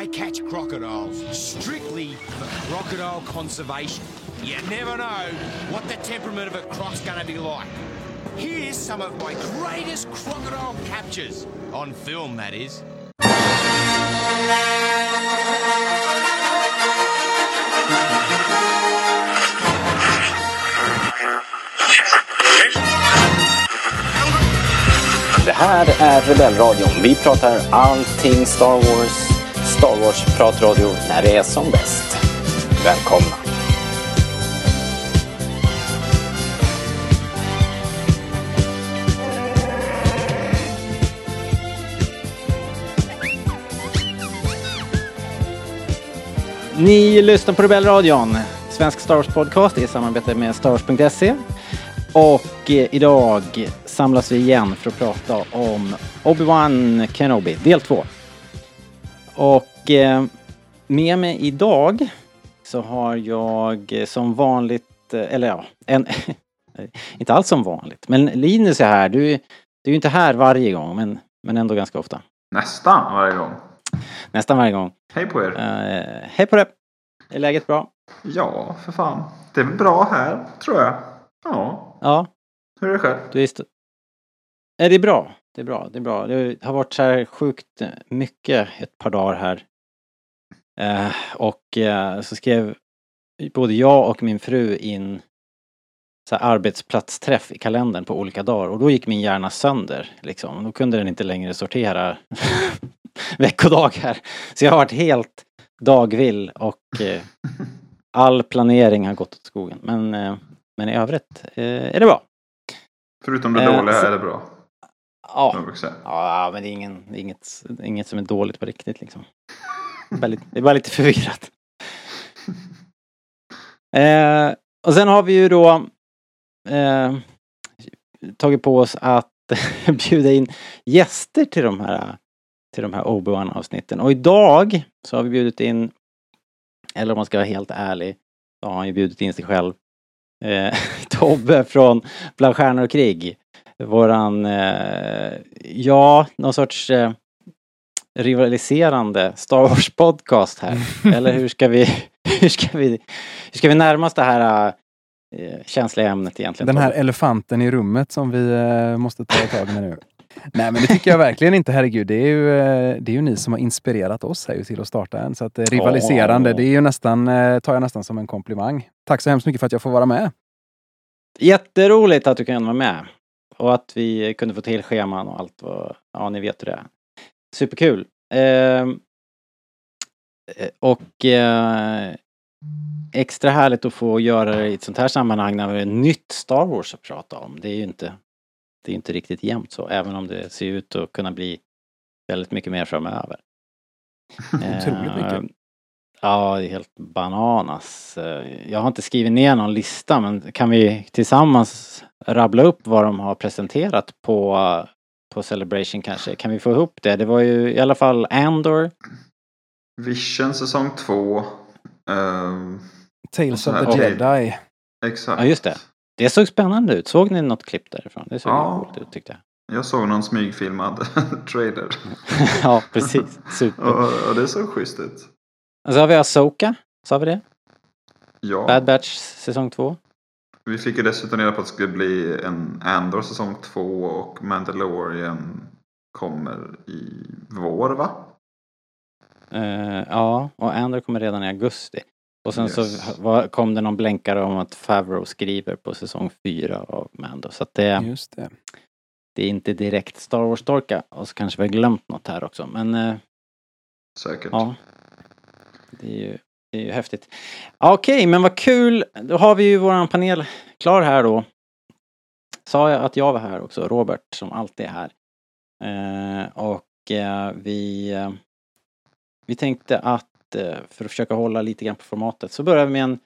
I catch crocodiles strictly for crocodile conservation. You never know what the temperament of a croc's gonna be like. Here's some of my greatest crocodile captures. On film, that is. Det här är Rebellradion. Vi pratar allting Star Wars. Star Wars-pratradio när det är som bäst. Välkomna! Ni lyssnar på Rebellradion, svensk Star Wars-podcast i samarbete med Starwars.se. Och eh, idag samlas vi igen för att prata om Obi-Wan Kenobi, del 2. Och eh, med mig idag så har jag eh, som vanligt, eh, eller ja, en, inte alls som vanligt, men Linus är här. Du, du är ju inte här varje gång, men, men ändå ganska ofta. Nästan varje gång. Nästan varje gång. Hej på er. Eh, hej på det! Är läget bra? Ja, för fan. Det är bra här, tror jag. Ja. Ja, Hur är det själv? du är st- eh, Det är bra. Det är bra. Det är bra. Det har varit så här sjukt mycket ett par dagar här. Eh, och eh, så skrev både jag och min fru in så här arbetsplatsträff i kalendern på olika dagar och då gick min hjärna sönder liksom. Då kunde den inte längre sortera veckodagar. Så jag har varit helt dagvill och eh, all planering har gått åt skogen. Men, eh, men i övrigt eh, är det bra. Förutom det Eh, dåliga så- är det bra. Ja. Ja, men det är ingen, det är inget, inget som är dåligt på riktigt liksom. Det är bara lite, det var lite förvirrat. Eh, och sen har vi ju då eh, tagit på oss att bjuda in gäster till de här, till de här Obi-Wan avsnitten. Och idag så har vi bjudit in, eller om man ska vara helt ärlig, då har han ju bjudit in sig själv. Eh, Tobbe från Bland stjärnor och krig våran, eh, ja, någon sorts eh, rivaliserande Star Wars podcast här. Eller hur ska vi, hur ska vi, hur ska vi närma oss det här eh, känsliga ämnet egentligen? Den här elefanten i rummet som vi eh, måste ta tag med nu. Nej men det tycker jag verkligen inte, herregud. Det är ju, eh, det är ju ni som har inspirerat oss här till att starta en. Så att rivaliserande, det är ju nästan, tar jag nästan som en komplimang. Tack så hemskt mycket för att jag får vara med. Jätteroligt att du kan vara med. Och att vi kunde få till scheman och allt vad, ja ni vet hur det är. Superkul. Ehm, eh, och eh, extra härligt att få göra det i ett sånt här sammanhang när vi har ett nytt Star Wars att prata om. Det är ju inte, det är inte riktigt jämnt så, även om det ser ut att kunna bli väldigt mycket mer framöver. Otroligt mycket. Ehm, Ja, det är helt bananas. Eh, Jag har inte skrivit ner någon lista men kan vi tillsammans rabbla upp vad de har presenterat på, på Celebration kanske? Kan vi få ihop det? Det var ju i alla fall Andor. Vision säsong två. Ehm, Tales of the här- Jedi. exakt. Ja, just det. Det såg spännande ut. Såg ni något klipp därifrån? Det såg Ja. coolt ut tyckte jag. Jag såg någon smygfilmad trailer. ja, precis. Super. och, och det såg schysst ut. Och så har vi Asoka. Sa vi det? Ja. Bad Batch säsong två. Vi fick ju dessutom reda på att det skulle bli en Andor säsong två och Mandalorian kommer i vår va? Eh, ja, och Andor kommer redan i augusti. Och sen Yes. så var, kom det någon blänkare om att Favreau skriver på säsong fyra av Mando. Så att det, Just det. det är inte direkt Star Wars-torka. Och så kanske vi har glömt något här också. Men eh, Säkert. ja. Det är ju, det är ju häftigt. Okej, Okej, men vad kul. Då har vi ju våran panel klar här då. Sa jag att jag var här också? Robert som alltid är här. Eh, och eh, vi, eh, vi tänkte att eh, för att försöka hålla lite grann på formatet så börjar vi med en,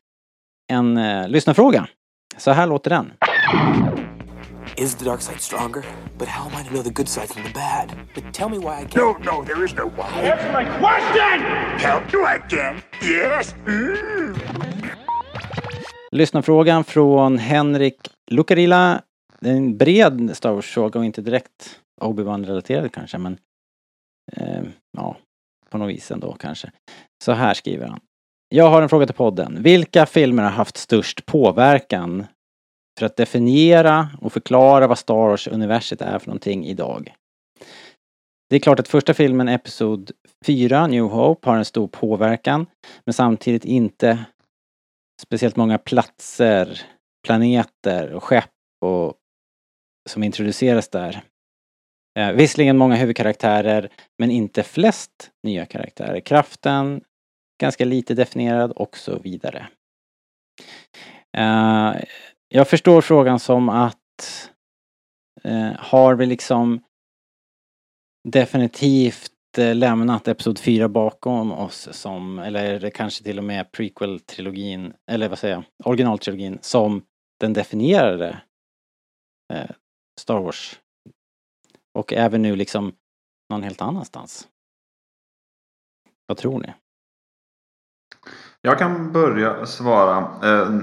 en eh, lyssnarfråga. Så här låter den. Is the dark side stronger? But how am I to know the good side from the bad? But tell me why I can't. No, no, there is no why. Answer my question! Help you again? Yes? Mm. Lyssnarfrågan från Henrik Lucarilla. Det är en bred Star Wars-fråga och inte direkt Obi-Wan relaterad kanske men eh, ja, på något vis ändå kanske. Så här skriver han. Jag har en fråga till podden. Vilka filmer har haft störst påverkan för att definiera och förklara vad Star Wars-universet är för någonting idag? Det är klart att första filmen, Episod 4, New Hope, har en stor påverkan. Men samtidigt inte speciellt många platser, planeter och skepp och, som introduceras där. Eh, visserligen många huvudkaraktärer, men inte flest nya karaktärer. Kraften, ganska lite definierad och så vidare. Eh, jag förstår frågan som att eh, har vi liksom definitivt eh, lämnat Episod 4 bakom oss som, eller är det kanske till och med prequel-trilogin, eller vad säger jag, originaltrilogin som den definierade eh, Star Wars. Och även nu liksom någon helt annanstans. Vad tror ni? Jag kan börja svara. Eh,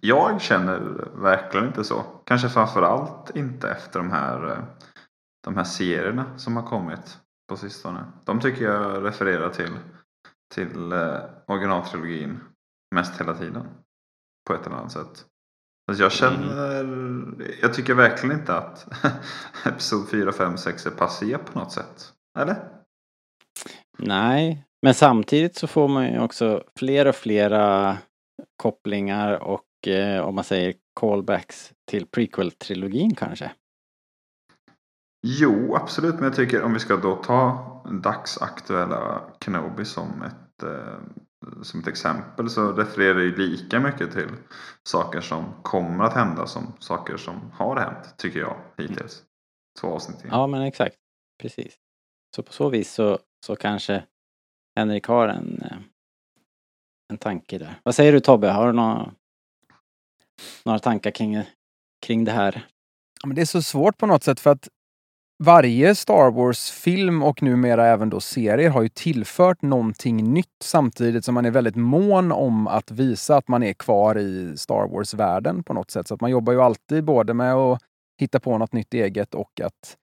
Jag känner verkligen inte så. Kanske framförallt inte efter de här, eh, de här serierna som har kommit på sistone. De tycker jag refererar till, till eh, originaltrilogin mest hela tiden. På ett eller annat sätt. Alltså jag känner, jag tycker verkligen inte att Episod 4, 5, 6 är passé på något sätt. Eller? Nej, men samtidigt så får man ju också fler och flera kopplingar och eh, om man säger callbacks till prequel-trilogin kanske. Jo, absolut. Men jag tycker om vi ska då ta dagsaktuella Kenobi som ett, eh, som ett exempel så refererar det ju lika mycket till saker som kommer att hända som saker som har hänt, tycker jag, hittills. Två avsnitt in. Ja men exakt, precis. Så på så vis så, så kanske Henrik har en, eh, en tanke där. Vad säger du Tobbe, har du några, några tankar kring, kring det här? Ja, men det är så svårt på något sätt för att varje Star Wars-film och numera även då serier har ju tillfört någonting nytt samtidigt som man är väldigt mån om att visa att man är kvar i Star Wars-världen på något sätt. Så att man jobbar ju alltid både med att hitta på något nytt eget och att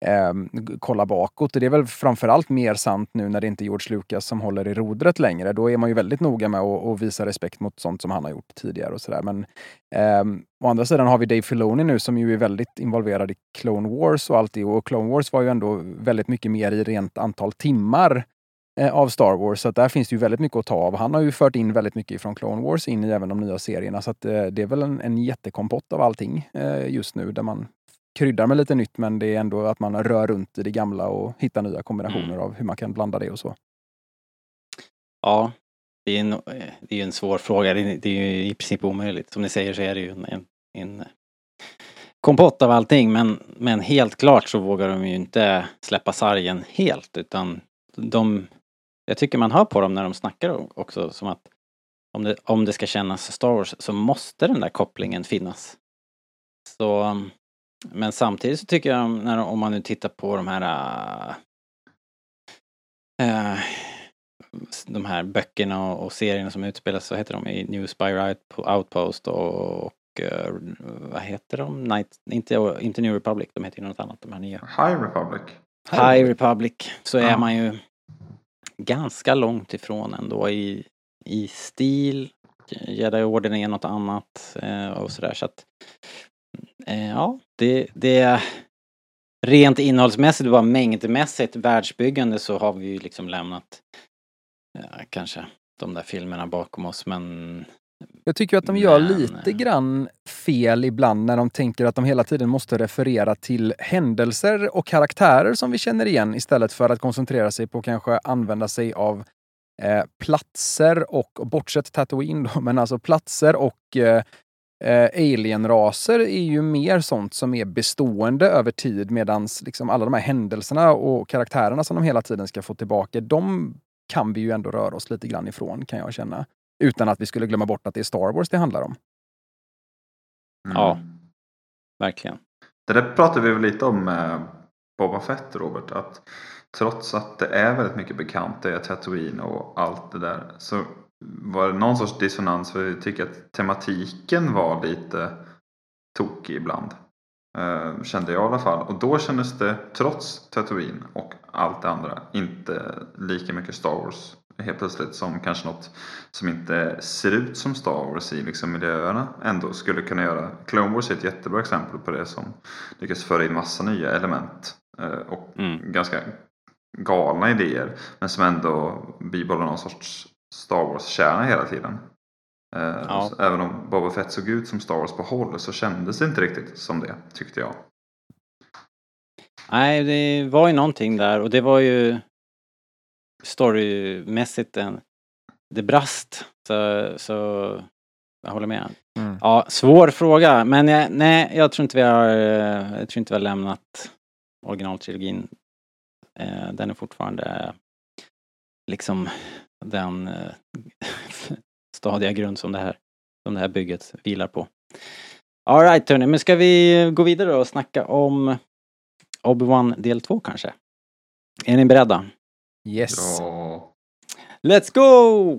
eh, kolla bakåt. Och det är väl framförallt mer sant nu när det inte är George Lucas som håller i rodret längre. Då är man ju väldigt noga med att, att visa respekt mot sånt som han har gjort tidigare och sådär. Men eh, å andra sidan har vi Dave Filoni nu som ju är väldigt involverad i Clone Wars och allt det. Och Clone Wars var ju ändå väldigt mycket mer i rent antal timmar eh, av Star Wars. Så att där finns det ju väldigt mycket att ta av. Han har ju fört in väldigt mycket från Clone Wars in i även de nya serierna. Så att, eh, det är väl en, en jättekompott av allting eh, just nu där man kryddar med lite nytt men det är ändå att man rör runt i det gamla och hittar nya kombinationer Mm. av hur man kan blanda det och så. Ja, det är en, det är en svår fråga. Det är, det är ju i princip omöjligt. Som ni säger så är det ju en, en, en kompott av allting men, men helt klart så vågar de ju inte släppa sargen helt utan de jag tycker man hör på dem när de snackar också som att om det, om det ska kännas Star Wars så måste den där kopplingen finnas. Så men samtidigt så tycker jag när, om man nu tittar på de här äh, de här böckerna och, och serierna som utspelas, så heter de i New Out- Outpost och, och eh, vad heter de? Night, inte, inte New Republic, de heter ju något annat, de här nya. High Republic. High Republic, så är Ja. man ju ganska långt ifrån ändå i, i stil. Jedi-orden är något annat eh, och sådär så att ja, det, det rent innehållsmässigt, bara mängdmässigt, världsbyggande så har vi ju liksom lämnat eh, kanske de där filmerna bakom oss men Jag tycker att de gör Men- lite grann fel ibland när de tänker att de hela tiden måste referera till händelser och karaktärer som vi känner igen istället för att koncentrera sig på kanske använda sig av eh, platser och, och bortsett Tatooine då, men alltså platser och eh, eh, alienraser är ju mer sånt som är bestående över tid medans liksom alla de här händelserna och karaktärerna som de hela tiden ska få tillbaka, de kan vi ju ändå röra oss lite grann ifrån kan jag känna. Utan att vi skulle glömma bort att det är Star Wars det handlar om. Mm. Ja. verkligen. Det där pratade vi väl lite om med Boba Fett, Robert. Att trots att det är väldigt mycket bekant, det är Tatooine och allt det där. Så var det någon sorts dissonans för vi tycker att tematiken var lite tokig ibland. Eh, kände jag i alla fall. Och då kändes det, trots Tatooine och allt det andra, inte lika mycket Star Wars helt plötsligt som kanske något som inte ser ut som Star Wars i liksom miljöerna ändå skulle kunna göra. Clone Wars är ett jättebra exempel på det som lyckas föra in massa nya element eh, och Mm. ganska galna idéer men som ändå bibehåller någon sorts Star Wars-kärna hela tiden. Eh, Ja. Även om Boba Fett såg ut som Star Wars på håll så kändes det inte riktigt som det tyckte jag. Nej, det var ju någonting där och det var ju storymässigt en, det brast. Så, så jag håller med. Mm. Ja, svår fråga, men jag, nej, jag tror inte vi har, eh, jag tror inte vi har lämnat originaltrilogin. Eh, Den är fortfarande liksom den eh, stadiga grund som det här, som det här bygget vilar på. Alright hörni, men ska vi gå vidare och snacka om Obi-Wan del 2 kanske? Är ni beredda? Yes. Ja. Let's go!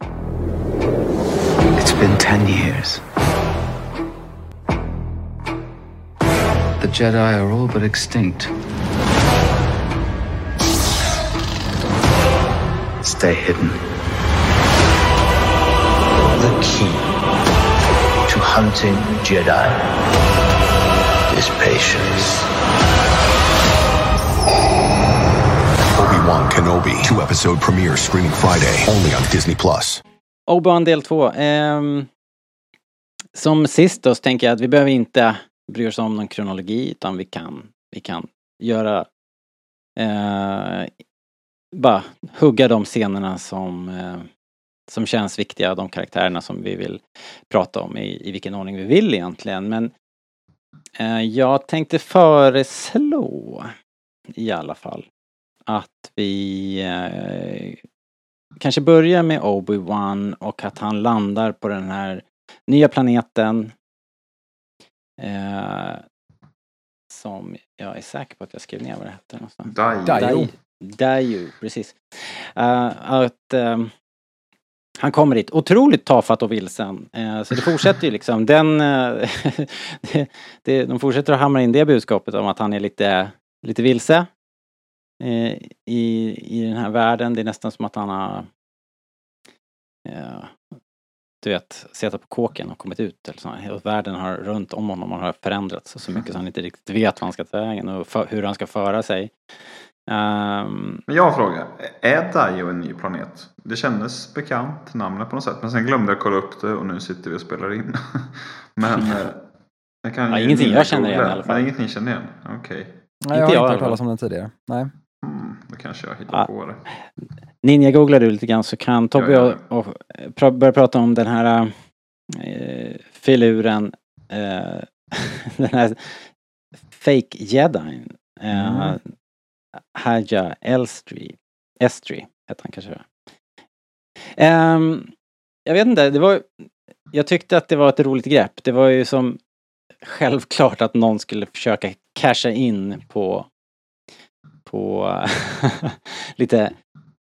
It's been ten years. The Jedi are all but extinct. Stay hidden. The key to hunting Jedi is patience. Obi-Wan Kenobi, two episode premiere streaming Friday, only on Disney Plus. Obi-Wan del 2. Ehm, som sist då så tänker jag att vi behöver inte bry oss om någon kronologi utan vi kan, vi kan göra eh, bara hugga de scenerna som, eh, som känns viktiga, de karaktärerna som vi vill prata om i, i vilken ordning vi vill egentligen. Men eh, jag tänkte föreslå i alla fall att vi eh, kanske börjar med Obi-Wan och att han landar på den här nya planeten. Eh, som jag är säker på att jag skrev ner vad det hette någonstans. Dai. Dai. Daiju, precis. Eh, att eh, han kommer dit otroligt tafatt och vilsen. Eh, så det fortsätter ju liksom. Den, eh, det, det, de fortsätter att hamra in det budskapet om att han är lite, lite vilse eh, i, i den här världen. Det är nästan som att han har eh, du vet, suttit på kåken och kommit ut. Eller så. Och världen har runt om honom har förändrats så mycket så han inte riktigt vet vad han ska ta vägen och för, hur han ska föra sig. Ehm, Men jag har en fråga. Är Daio en ny planet? Det kändes bekant, namnet på något sätt. Men sen glömde jag kolla upp det och nu sitter vi och spelar in. Men eh, jag kan Ja, ingenting jag känner igen i alla fall. Men ingenting känner igen? Okej. Nej, jag Inte har inte hört talas om den tidigare. Nej. Hmm, då kanske jag hittar Ja. på det. Ninja-googlar du lite grann så kan Tobbe Ja, och, och pra, börja prata om den här eh, filuren, eh, den här fake jedin. Eh, Mm. Haja Elstri, Estri hette han kanske. Um, jag vet inte, det var, jag tyckte att det var ett roligt grepp. Det var ju som självklart att någon skulle försöka casha in på på lite,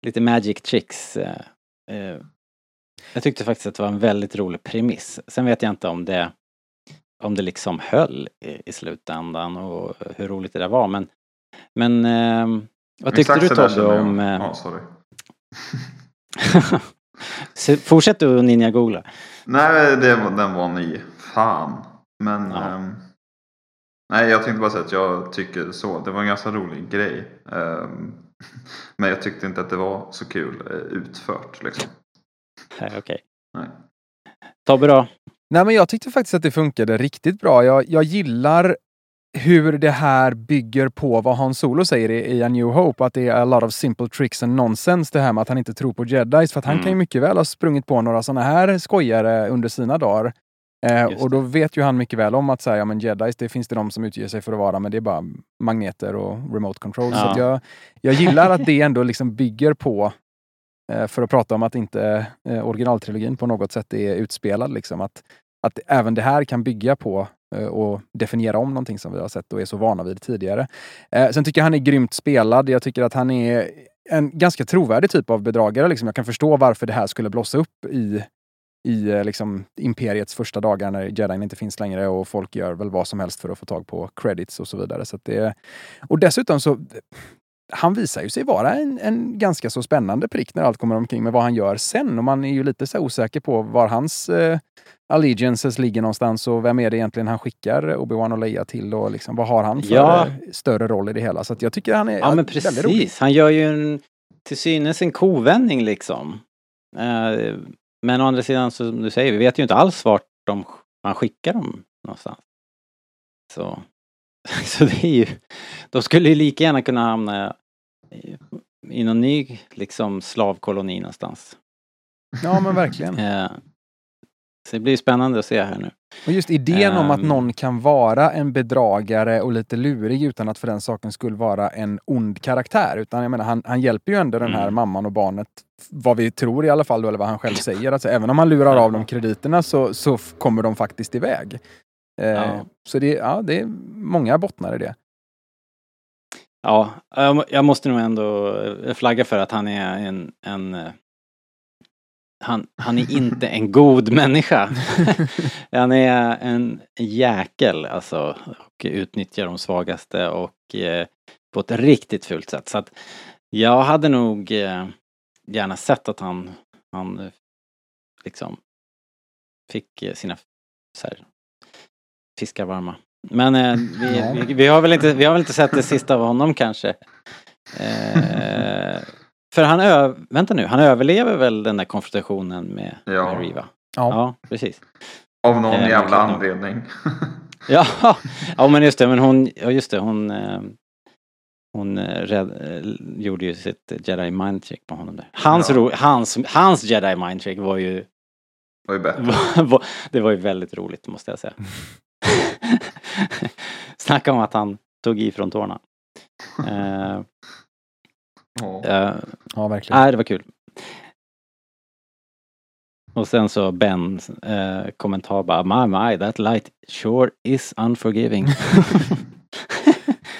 lite magic tricks. Eh, eh. Jag tyckte faktiskt att det var en väldigt rolig premiss. Sen vet jag inte om det om det liksom höll i, i slutändan och hur roligt det där var men men ehm, vad tyckte Exakt du Tobbe om... eh, Ja, sorry. Fortsätt du att ninja-googla. Nej, det, den var ny. Fan. Men... Ja. ehm, nej, jag tänkte bara säga att jag tycker så. Det var en ganska rolig grej. Ehm, men jag tyckte inte att det var så kul eh, utfört liksom. Nej, Okej. Nej. Tobbe då? Nej, men jag tyckte faktiskt att det funkade riktigt bra. Jag, jag gillar hur det här bygger på vad Han Solo säger i, i A New Hope, att det är a lot of simple tricks and nonsense det här med att han inte tror på jedis. För att han Mm. kan ju mycket väl ha sprungit på några sådana här skojare under sina dagar. Eh, och då vet ju han mycket väl om att säga, ja men jedis, det finns det de som utger sig för att vara, men det är bara magneter och remote control. Så Ja. att jag, jag gillar att det ändå liksom bygger på, eh, för att prata om att inte eh, originaltrilogin på något sätt är utspelad, liksom, att, att även det här kan bygga på Eh, och definiera om någonting som vi har sett och är så vana vid tidigare. Eh, sen tycker jag han är grymt spelad. Jag tycker att han är en ganska trovärdig typ av bedragare. Liksom. Jag kan förstå varför det här skulle blossa upp i, i eh, liksom, imperiets första dagar när jedin inte finns längre och folk gör väl vad som helst för att få tag på credits och så vidare. Så att det, och dessutom så han visar ju sig vara en, en ganska så spännande prick när allt kommer omkring med vad han gör sen. Och man är ju lite så osäker på var hans eh, allegiances ligger någonstans och vem är det egentligen han skickar Obi-Wan och Leia till och liksom, vad har han för Ja. större roll i det hela. Så jag tycker han är Ja men väldigt rolig. precis, han gör ju en, till synes en kovändning liksom. Eh, men å andra sidan, så som du säger, vi vet ju inte alls vart de, man skickar dem någonstans. Så, så det är ju, de skulle ju lika gärna kunna hamna i, i någon ny liksom slavkoloni någonstans. Ja men verkligen. Eh, så det blir spännande att se här nu. Och just idén om att Ehm. någon kan vara en bedragare och lite lurig utan att för den saken skulle vara en ond karaktär. Utan jag menar, han, han hjälper ju ändå den här Mm. mamman och barnet, vad vi tror i alla fall, då, eller vad han själv säger. Alltså, även om han lurar av dem krediterna så, så kommer de faktiskt iväg. Eh, Ja. Så det, ja, det är många bottnar i det. Ja, jag må- jag måste nog ändå eh, flagga för att han är en, en eh, han, han är inte en god människa. han är en jäkel alltså och utnyttjar de svagaste och eh, på ett riktigt fult sätt. Så att jag hade nog eh, gärna sett att han, han eh, liksom fick sina så här, fiskar varma. Men eh, vi, vi, vi, har väl inte, vi har väl inte sett det sista av honom kanske. Eh, för han ö, vänta nu, han överlever väl den där konfrontationen med, Ja. med Riva? Ja. Ja, precis. Av någon Eh, jävla anledning. Ja, ja men just det, men hon, ja just det, hon eh, hon eh, rädd, eh, gjorde ju sitt jedi mind trick på honom där. Hans, Ja. ro, hans, hans jedi mind trick var ju, var ju bättre. det var ju väldigt roligt måste jag säga. Snacka om att han tog i från tårna. Eh, Ja. eh, Ja, verkligen. Nej, det var kul. Och sen så Ben eh, kommentar bara My my, that light sure is unforgiving.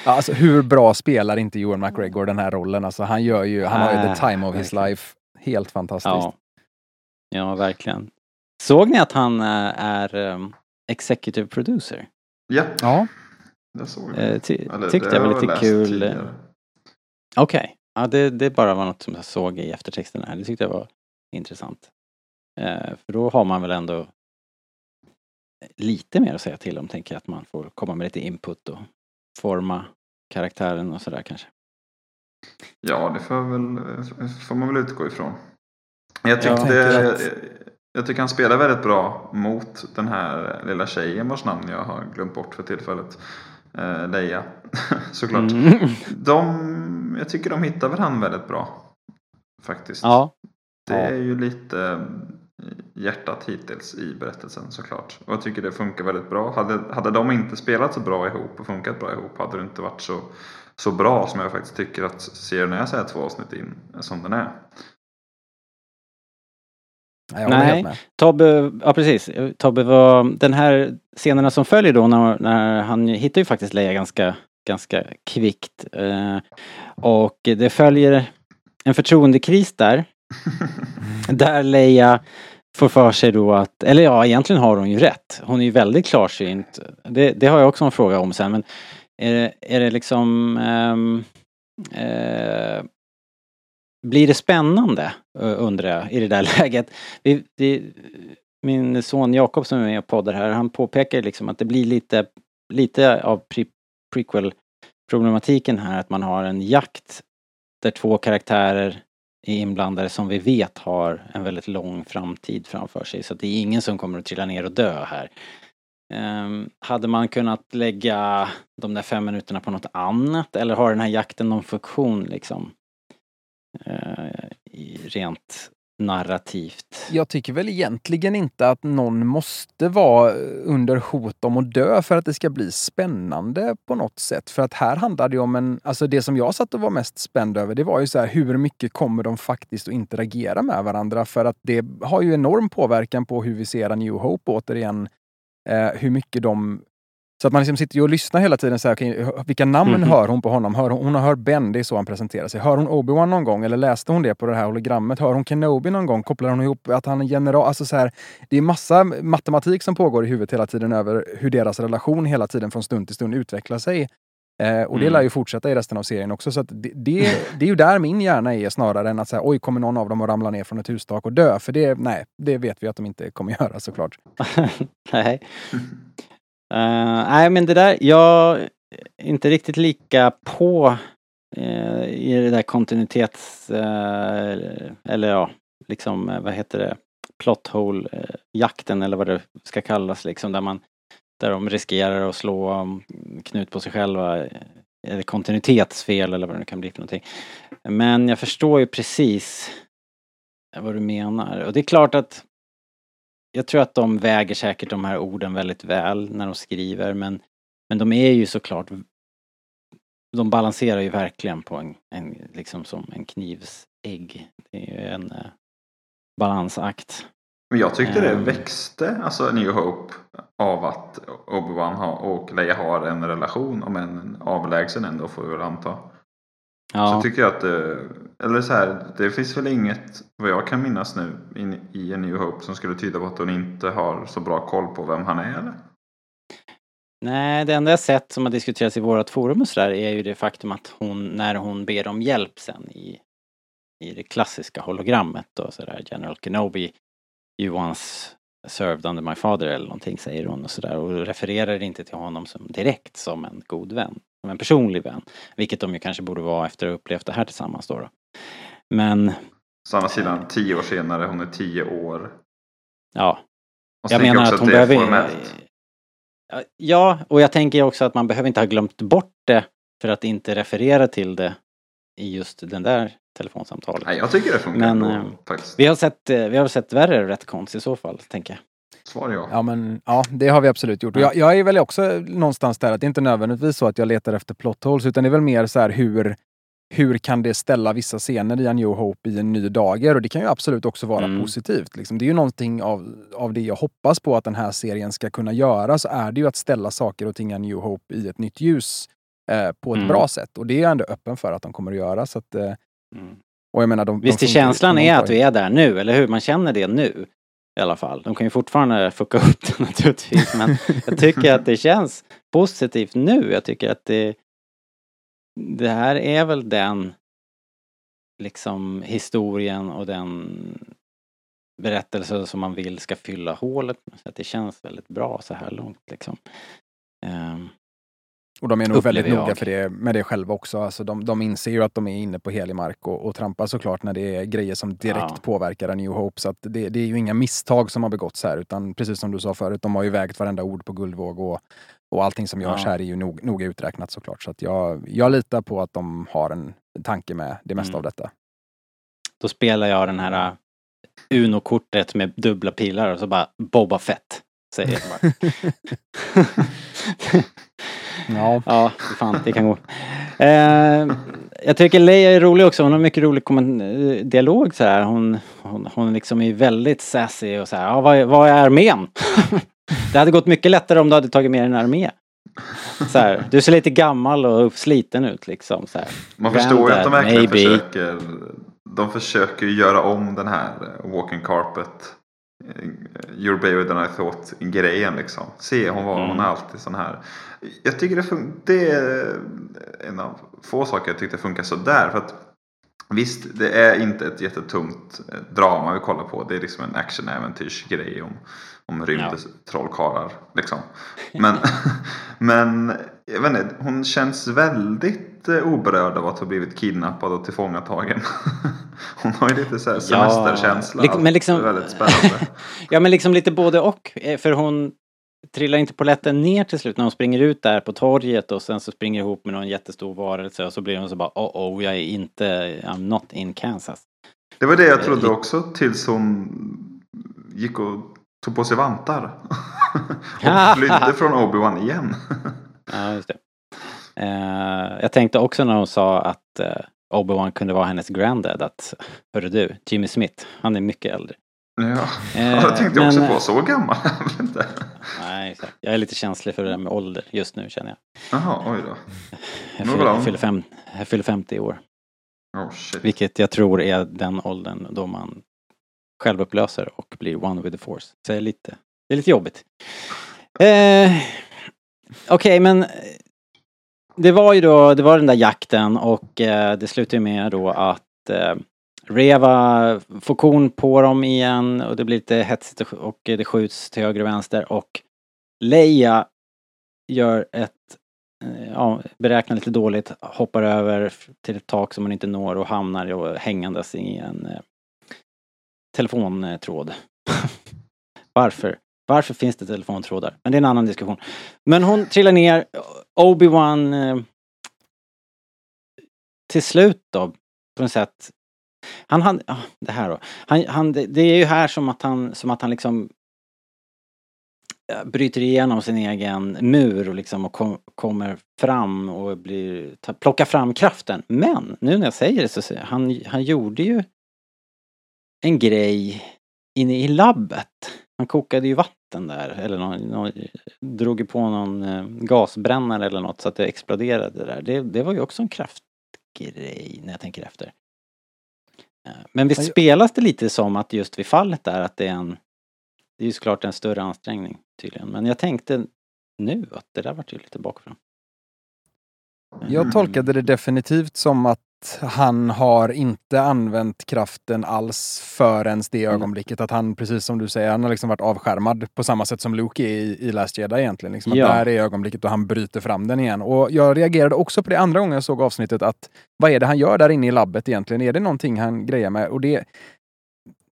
Ja, alltså, hur bra spelar inte Johan McGregor den här rollen? Alltså, han gör ju, han har ju the time of his life. Helt fantastiskt. ja. ja, verkligen. Såg ni att han eh, är um, executive producer? Ja, Ja. det såg Eh, jag. ty, Eller, tyckte det jag var lite kul. Okej, ja, det, det bara var något som jag såg i eftertexten här. Det tyckte jag var intressant. Eh, för då har man väl ändå lite mer att säga till om, tänker jag. Att man får komma med lite input och forma karaktären och sådär kanske. Ja, det får, väl, får man väl utgå ifrån. Jag Jag tyckte, jag, jag tycker han spelar väldigt bra mot den här lilla tjejen vars namn jag har glömt bort för tillfället. Eh, Leia, såklart. Mm. De, jag tycker de hittar varandra väldigt bra. Faktiskt. Ja, Det Ja. är ju lite eh, hjärtat hittills i berättelsen såklart. Och jag tycker det funkar väldigt bra. Hade, hade de inte spelat så bra ihop och funkat bra ihop hade det inte varit så, så bra som jag faktiskt tycker att serien är så här två avsnitt in som den är. Jag Nej. med. Tobbe, ja precis. Tobbe var, den här scenerna som följer då när, när han hittar ju faktiskt Leia ganska, ganska kvickt. Eh, och det följer en förtroendekris där. där Leia får för sig då att, eller ja egentligen har hon ju rätt. Hon är ju väldigt klarsynt. Det, det har jag också en fråga om sen men är det, är det liksom ehm, eh, blir det spännande eh, undrar jag i det där läget. Vi, vi, min son Jakob som är med och poddar här, han påpekar liksom att det blir lite, lite av pre prequel problematiken här att man har en jakt där två karaktärer är inblandade som vi vet har en väldigt lång framtid framför sig. Så att det är ingen som kommer att trilla ner och dö här. Um, hade man kunnat lägga de där fem minuterna på något annat eller har den här jakten någon funktion liksom? Eh, rent narrativt. Jag tycker väl egentligen inte att någon måste vara under hot om att dö för att det ska bli spännande på något sätt. För att här handlar det om en, alltså det som jag satt och var mest spänd över, det var ju så här hur mycket kommer de faktiskt att interagera med varandra? För att det har ju enorm påverkan på hur vi ser A New Hope återigen. Eh, hur mycket de så att man liksom sitter och lyssnar hela tiden. Så här, okej, vilka namn Mhm. hör hon på honom? Hör hon, hon hör Ben, det är så han presenterar sig. Hör hon Obi-Wan någon gång? Eller läste hon det på det här hologrammet? Hör hon Kenobi någon gång? Kopplar hon ihop att han är general? Alltså så här, det är massa matematik som pågår i huvudet hela tiden över hur deras relation hela tiden från stund till stund utvecklar sig. Eh, och det Mm. lär ju fortsätta i resten av serien också. Så det, det, det är ju där min hjärna är snarare än att säga oj, kommer någon av dem att ramla ner från ett hustak och dö? För det, nej, det vet vi att de inte kommer göra såklart. nej. Uh, nej, men det där, jag är inte riktigt lika på uh, i det där kontinuitets... uh, eller ja, liksom, vad heter det? Plot hole-jakten eller vad det ska kallas liksom, där man där de riskerar att slå um, knut på sig själva. Eller kontinuitetsfel eller vad det nu kan bli för någonting. Men jag förstår ju precis vad du menar. Och det är klart att jag tror att de väger säkert de här orden väldigt väl när de skriver men, men de är ju såklart de balanserar ju verkligen på en, en liksom som en knivsägg. Det är ju en eh, balansakt. Men jag tyckte det Ehm. växte, alltså New Hope, av att Obi-Wan har- och Leia har en relation, om en avlägsen ändå får vi väl anta. Så Ja, tycker jag att det, eller så här, det finns väl inget, vad jag kan minnas nu, in, i en New Hope som skulle tyda på att hon inte har så bra koll på vem han är eller? nej det enda jag sett som har diskuterats i vårat forum och sådär är ju det faktum att hon, när hon ber om hjälp sen i, i det klassiska hologrammet och sådär, General Kenobi, you once served under my father eller någonting säger hon och sådär och refererar inte till honom som direkt som en god vän, som en personlig vän. Vilket de ju kanske borde vara efter att ha upplevt det här tillsammans då. då. Men, å andra sidan, tio år senare, hon är tio år. ja, Och jag menar att hon behöver... formellt. Ja, och jag tänker också att man behöver inte ha glömt bort det för att inte referera till det i just den där telefonsamtalet. Nej, jag tycker det funkar Men, ändå, eh. Vi har sett, eh, vi har sett värre rätt i så fall, tänker jag. Svar ja. Ja, men ja, det har vi absolut gjort. Och jag, jag är väl också någonstans där att det är inte nödvändigtvis så att jag letar efter plot holes, utan det är väl mer så här hur, hur kan det ställa vissa scener i en New Hope i en ny dager? Och det kan ju absolut också vara Mm. positivt. Liksom. Det är ju någonting av, av det jag hoppas på att den här serien ska kunna göra, så är det ju att ställa saker och ting i New Hope i ett nytt ljus eh, på ett Mm. bra sätt. Och det är jag ändå öppen för att de kommer att göra. Så att, eh, Mm. och jag menar, de, Visst de är känslan är att vi är där nu, eller hur? Man känner det nu. I alla fall. De kan ju fortfarande fucka upp det naturligtvis, men jag tycker att det känns positivt nu. Jag tycker att det... Det här är väl den liksom historien och den berättelse som man vill ska fylla hålet. Så att det känns väldigt bra så här långt liksom. Ehm. Och de är nog väldigt noga för det, med det själva också. Alltså de, de inser ju att de är inne på helig mark och, och trampar såklart när det är grejer som direkt Ja. påverkar en New Hope. Så att det, det är ju inga misstag som har begåtts här, utan precis som du sa förut, de har ju vägt varenda ord på guldvåg och, och allting som görs Ja. här är ju nog, noga uträknat såklart. Så jag, jag litar på att de har en tanke med det mesta Mm. av detta. Då spelar jag den här uh, Uno-kortet med dubbla pilar och så bara Boba Fett. Säger jag bara. Ja. ja, fan det kan gå. Eh, jag tycker Leia är rolig också. Hon har mycket rolig eh, dialog så här. Hon, hon, hon liksom är väldigt sassy och så här. Ja, vad, är- vad är armén? det hade gått mycket lättare om du hade tagit med en armé. Så här, du ser lite gammal och uppsliten ut liksom. Så här. Man förstår ju att de verkligen maybe. försöker De försöker göra om den här walking carpet You're better than I thought grejen liksom. Se hon var, hon Mm. är alltid sån här. Jag tycker det, fun- det är en av få saker jag tyckte funkar sådär. För att Visst, det är inte ett jättetungt eh, drama vi kollar på. Det är liksom en actionäventyrsgrej om, om Ja. rymdtrollkarlar. Liksom. Men, men jag vet inte, hon känns väldigt oberörd av att ha blivit kidnappad och tillfångatagen. Hon har ju lite så här semesterkänsla. Lik- men liksom- väldigt spännande. Ja men liksom lite både och. Eh, För hon trillar inte polletten ner till slut när hon springer ut där på torget och sen så springer ihop med någon jättestor varelse och så blir hon så bara oh oh jag är inte, I'm not in Kansas. Det var det jag Eh, trodde också tills hon gick och tog på sig vantar. och flydde från Obi-Wan igen. Ja just det. Eh, jag tänkte också när hon sa att eh, Obi-Wan kunde vara hennes granddad att hörru du, Jimmy Smith, han är mycket äldre. Ja, Eh, ja jag tänkte också men- på. Så gammal? Nej, exakt. Jag är lite känslig för det där med ålder just nu känner jag. Jaha, oj då. Jag fyller, jag fyller, fem, jag fyller 50 i år. Oh shit. Vilket jag tror är den åldern då man självupplöser och blir one with the force. Så det är lite, det är lite jobbigt. Eh, Okej, men eh, det var ju då, det var den där jakten och eh, det slutar ju med då att eh, Reva får korn på dem igen och det blir lite hetsigt och- och det skjuts till höger och vänster och Leia gör ett, eh, ja, beräknar lite dåligt, hoppar över till ett tak som hon inte når och hamnar då hängandes i en eh, telefontråd. Varför? Varför finns det telefontrådar? Men det är en annan diskussion. Men hon trillar ner, Obi-Wan eh, till slut då, på något sätt. Han, han, ah, det här då. Han, han, det, det är ju här som att han, som att han liksom eh, bryter igenom sin egen mur och liksom och kom, kommer fram och blir, ta, plockar fram kraften. Men nu när jag säger det så säger jag, han, han gjorde ju en grej inne i labbet. Han kokade ju vatten där eller någon, någon, drog på någon eh, gasbrännare eller något så att det exploderade där. Det, det var ju också en kraftgrej när jag tänker efter. Eh, Men visst spelas det lite som att just vid fallet där att det är en Det är ju såklart en större ansträngning tydligen. Men jag tänkte nu att det där vart ju lite bakifrån. Jag tolkade det definitivt som att han har inte använt kraften alls förrän det Mm. ögonblicket. Att han, precis som du säger, han har liksom varit avskärmad på samma sätt som Luke är i, i Last Jedi egentligen. Liksom att Ja. Där är ögonblicket då han bryter fram den igen. Och jag reagerade också på det andra gången jag såg avsnittet att vad är det han gör där inne i labbet egentligen? Är det någonting han grejer med? Och det,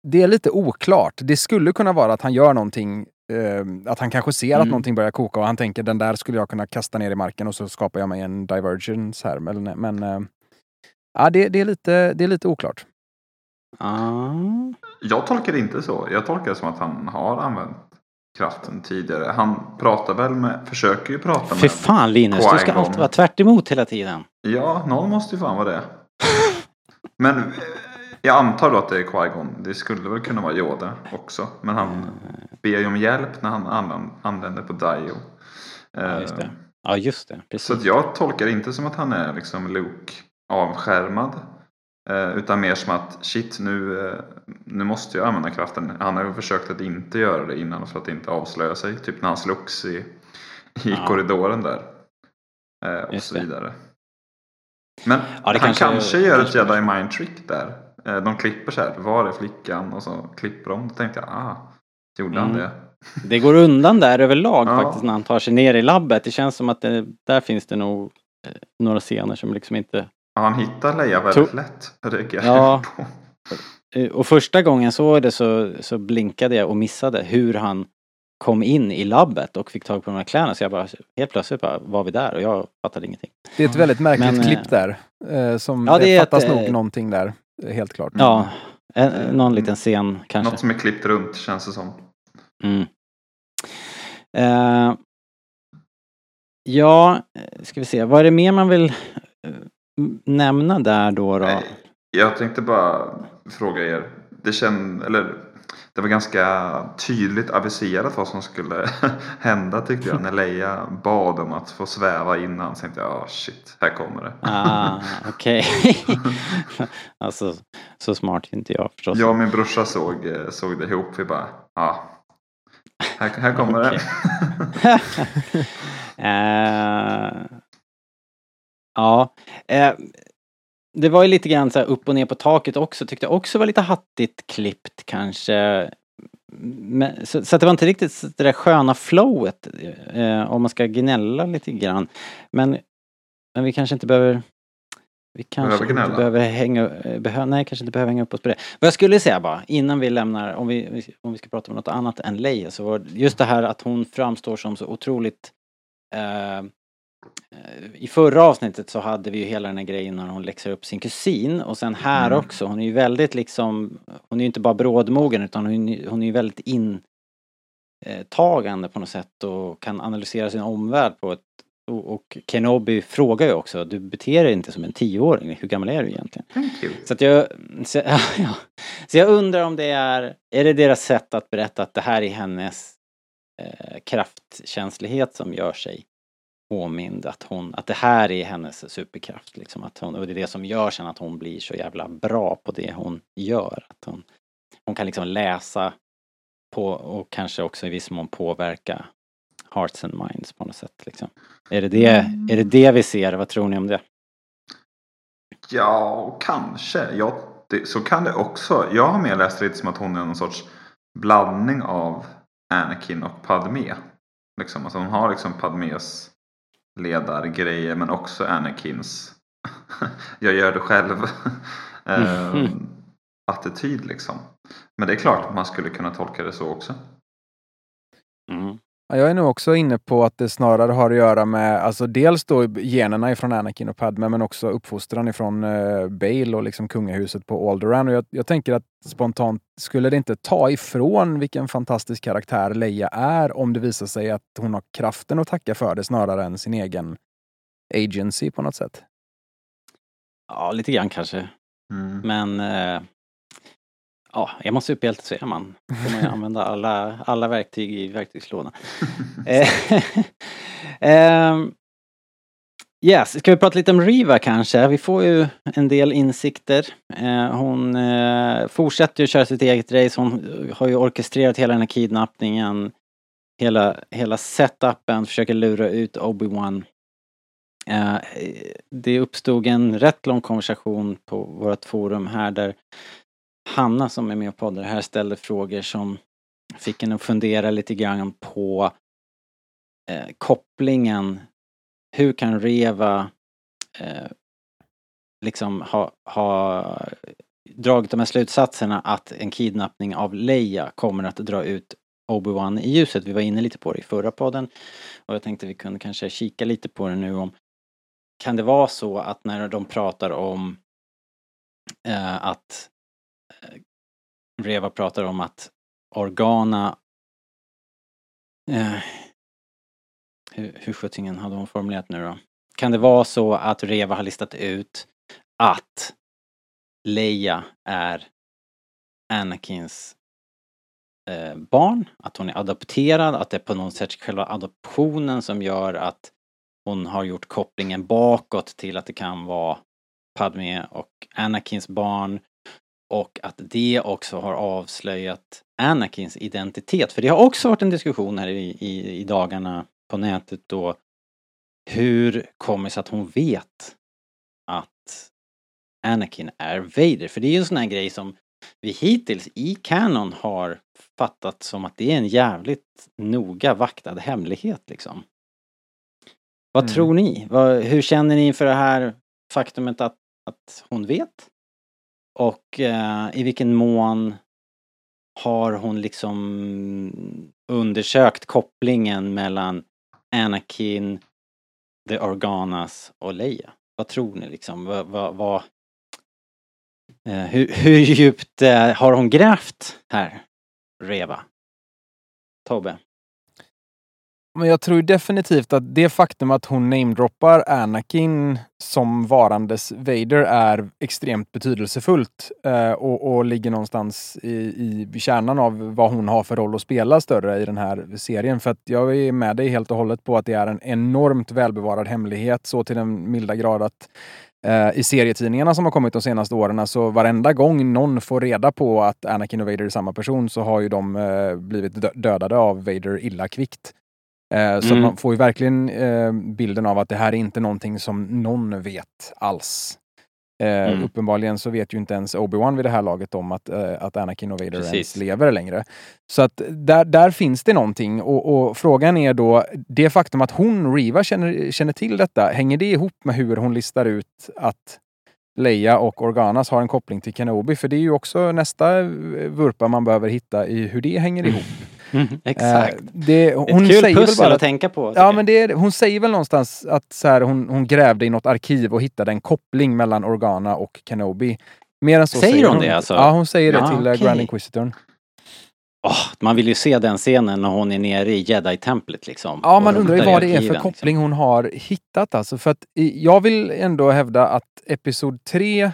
det är lite oklart. Det skulle kunna vara att han gör någonting eh, att han kanske ser att Mm. någonting börjar koka och han tänker den där skulle jag kunna kasta ner i marken och så skapar jag mig en divergence här. Men, men eh, ja, det, det, är lite, det är lite oklart. Ah. Jag tolkar det inte så. Jag tolkar det som att han har använt kraften tidigare. Han pratar väl med, försöker ju prata Fy med. fan Linus, du ska alltid vara tvärt emot hela tiden. Ja, någon måste ju fan vara det. Men eh, jag antar då att det är Qui-Gon. Det skulle väl kunna vara Yoda också. Men han ber ju om hjälp när han använder, använder på Dio. Ja, just det. Eh, Ja, just det. Så Precis. att jag tolkar det inte som att han är liksom Luke avskärmad. Eh, utan mer som att shit nu, eh, nu måste jag använda kraften. Han har ju försökt att inte göra det innan för att inte avslöja sig. Typ när han slogs i, i Ja. korridoren där. Eh, och Just så det. vidare. Men Ja, det han kanske- kanske, gör ett kanske- jedi mind trick där. De klipper så här, var är flickan? Och så klipper de. Då tänkte jag, ah, gjorde han Mm. det? Det går undan där överlag Ja. faktiskt när han tar sig ner i labbet. Det känns som att det, där finns det nog några scener som liksom inte... Ja, han hittar Leia väldigt To- lätt. reagerar Ja. på. Eh, Och första gången jag såg det så, så blinkade jag och missade hur han kom in i labbet och fick tag på de här kläderna. Så jag bara, helt plötsligt bara var vi där och jag fattade ingenting. Det är ett väldigt märkligt Men, eh, klipp där. Eh, som, ja, det, fattas ett, nog eh, någonting där, eh, helt klart. Ja, en, någon liten scen kanske. Något som är klippt runt känns det som. Mm. Eh, ja, eh, ska vi se. Vad är det mer man vill eh, nämna där då? då? Nej, Jag tänkte bara fråga er. Det känd, eller det var ganska tydligt aviserat vad som skulle hända tyckte jag. När Leia bad om att få sväva innan. Så tänkte jag, ah shit, här kommer det. Ah, okej. alltså, så smart är inte jag förstås. Jag och min brorsa såg, eh, såg det ihop. Vi bara, ja. Här, här kommer det. Eh, ja. Eh, det var ju lite grann så här upp och ner på taket också. Tyckte jag också var lite hattigt klippt kanske. Men, så, så det var inte riktigt det där sköna flowet. Eh, om man ska gnälla lite grann. Men, men vi kanske inte behöver vi kanske Behöver inte behöver hänga, eh, behö, nej, kanske inte behöver hänga upp oss på det. Vad jag skulle säga bara, innan vi lämnar, om vi, om vi ska prata om något annat än Leia, så var just det här att hon framstår som så otroligt eh, i förra avsnittet så hade vi ju hela den här grejen när hon läxar upp sin kusin och sen här Mm. också, hon är ju väldigt liksom, hon är ju inte bara brådmogen utan hon, hon är ju väldigt intagande på något sätt och kan analysera sin omvärld på ett och, Kenobi frågar ju också, du beter dig inte som en tioåring, hur gammal är du egentligen? Så att jag, så, ja, så jag undrar om det är, är det deras sätt att berätta att det här är hennes eh, kraftkänslighet som gör sig påmind att hon, att det här är hennes superkraft liksom. Att hon, och det är det som gör sen att hon blir så jävla bra på det hon gör. Att hon, hon kan liksom läsa på och kanske också i viss mån påverka hearts and minds på något sätt liksom. Är det det, är det, det vi ser? Vad tror ni om det? Ja, kanske. Ja, det, så kan det också. Jag har mer läst det lite som att hon är någon sorts blandning av Anakin och Padme. Liksom, alltså hon har liksom Padmes ledargrejer men också Anakins jag gör det själv eh, attityd liksom. Men det är klart att man skulle kunna tolka det så också. Mm. Ja, Jag är nog också inne på att det snarare har att göra med alltså dels då generna ifrån Anakin och Padme men också uppfostran ifrån uh, Bale och liksom kungahuset på Alderaan. Och jag, jag tänker att spontant skulle det inte ta ifrån vilken fantastisk karaktär Leia är om det visar sig att hon har kraften att tacka för det snarare än sin egen agency på något sätt. Ja, lite grann kanske. Mm. Men eh, ja, är man superhjälte så är man. Då får man ju använda alla, alla verktyg i verktygslådan. Ehm, yes, ska vi prata lite om Riva kanske? Vi får ju en del insikter. Eh, hon eh, fortsätter ju köra sitt eget race. Hon har ju orkestrerat hela den här kidnappningen. Hela, hela setupen, försöker lura ut Obi-Wan. Eh, det uppstod en rätt lång konversation på vårt forum här där Hanna som är med och poddar här ställde frågor som fick en att fundera lite grann på eh, kopplingen. Hur kan Reva eh, liksom ha, ha dragit de här slutsatserna att en kidnappning av Leia kommer att dra ut Obi-Wan i ljuset. Vi var inne lite på det i förra podden och jag tänkte vi kunde kanske kika lite på det nu om kan det vara så att när de pratar om eh, att Eh, Reva pratar om att Organa eh, hur, hur sjuttsingen hade hon formulerat nu då? Kan det vara så att Reva har listat ut att Leia är Anakins eh, barn, att hon är adopterad, att det är på något sätt själva adoptionen som gör att hon har gjort kopplingen bakåt till att det kan vara Padme och Anakins barn? Och att det också har avslöjat Anakins identitet. För det har också varit en diskussion här i, i, i dagarna på nätet då hur kommer det sig att hon vet att Anakin är Vader? För det är ju en sån här grej som vi hittills i Canon har fattat som att det är en jävligt noga vaktad hemlighet liksom. Vad Mm. tror ni? Vad, hur känner ni inför det här faktumet att, att hon vet? Och eh, i vilken mån har hon liksom undersökt kopplingen mellan Anakin, The Organas och Leia? Vad tror ni liksom? Vad, vad, vad, eh, hur, hur djupt eh, har hon grävt här, Reva? Tobbe? Men jag tror definitivt att det faktum att hon namedroppar Anakin som varandes Vader är extremt betydelsefullt eh, och, och ligger någonstans i, i kärnan av vad hon har för roll att spela större i den här serien. För att jag är med dig helt och hållet på att det är en enormt välbevarad hemlighet så till den milda grad att eh, i serietidningarna som har kommit de senaste åren, så varenda gång någon får reda på att Anakin och Vader är samma person så har ju de eh, blivit dödade av Vader illa kvickt. Eh, Så Mm. man får ju verkligen eh, bilden av att det här är inte någonting som någon vet alls. Eh, Mm. Uppenbarligen så vet ju inte ens Obi-Wan vid det här laget om att, eh, att Anakin och Vader Precis. ens lever längre. Så att där, där finns det någonting och, och frågan är då, det faktum att hon, Riva, känner, känner till detta, hänger det ihop med hur hon listar ut att Leia och Organas har en koppling till Kenobi? För det är ju också nästa vurpa man behöver hitta i hur det hänger ihop. Exakt. Eh, det, hon Ett kul säger väl pussel bara att tänka på. tycker Ja, jag. men det är, hon säger väl någonstans att så här, hon, hon grävde i något arkiv och hittade en koppling mellan Organa och Kenobi. Mer än så Säger säger hon hon det alltså? Ja, hon säger det Ja, till eh, okej. Grand Inquisitorn. Åh, man vill ju se den scenen när hon är nere i Jedi-templet liksom. Ja, man undrar ju vad det är för liksom. koppling hon har hittat alltså. För att jag vill ändå hävda att Episod 3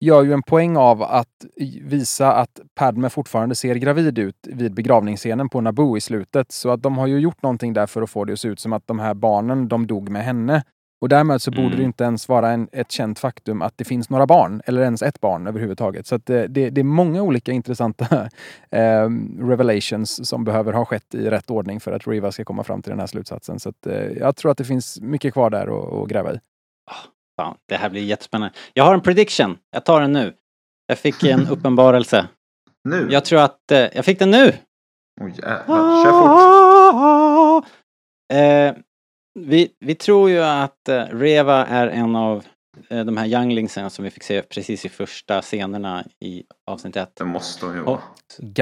gör ju en poäng av att visa att Padme fortfarande ser gravid ut vid begravningsscenen på Naboo i slutet. Så att de har ju gjort någonting där för att få det att se ut som att de här barnen, de dog med henne. Och därmed så borde Mm. det inte ens vara en, ett känt faktum att det finns några barn, eller ens ett barn överhuvudtaget. Så det, det, det är många olika intressanta eh, revelations som behöver ha skett i rätt ordning för att Riva ska komma fram till den här slutsatsen. Så att, eh, jag tror att det finns mycket kvar där att, att gräva i. Fan, det här blir jättespännande. Jag har en prediction. Jag tar den nu. Jag fick en uppenbarelse. Nu? Jag tror att... Eh, jag fick den nu! Oj jävlar, kör fort. Eh, vi, vi tror ju att eh, Reva är en av eh, de här younglingsen som vi fick se precis i första scenerna i avsnitt ett. Det måste hon ju vara.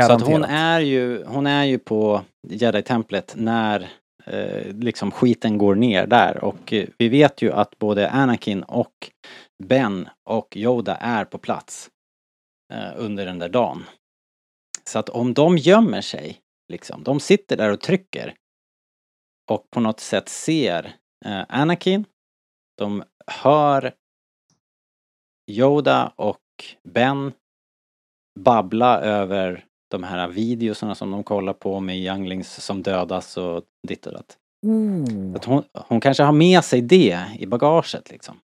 Så att hon är ju, hon är ju på Jedi-templet när Eh, liksom skiten går ner där och eh, vi vet ju att både Anakin och Ben och Yoda är på plats eh, under den där dagen. Så att om de gömmer sig, liksom, de sitter där och trycker och på något sätt ser Anakin, de hör Yoda och Ben babbla över de här videorna som de kollar på med younglings som dödas och ditt och datt. Oh. Att hon, hon kanske har med sig det i bagaget liksom.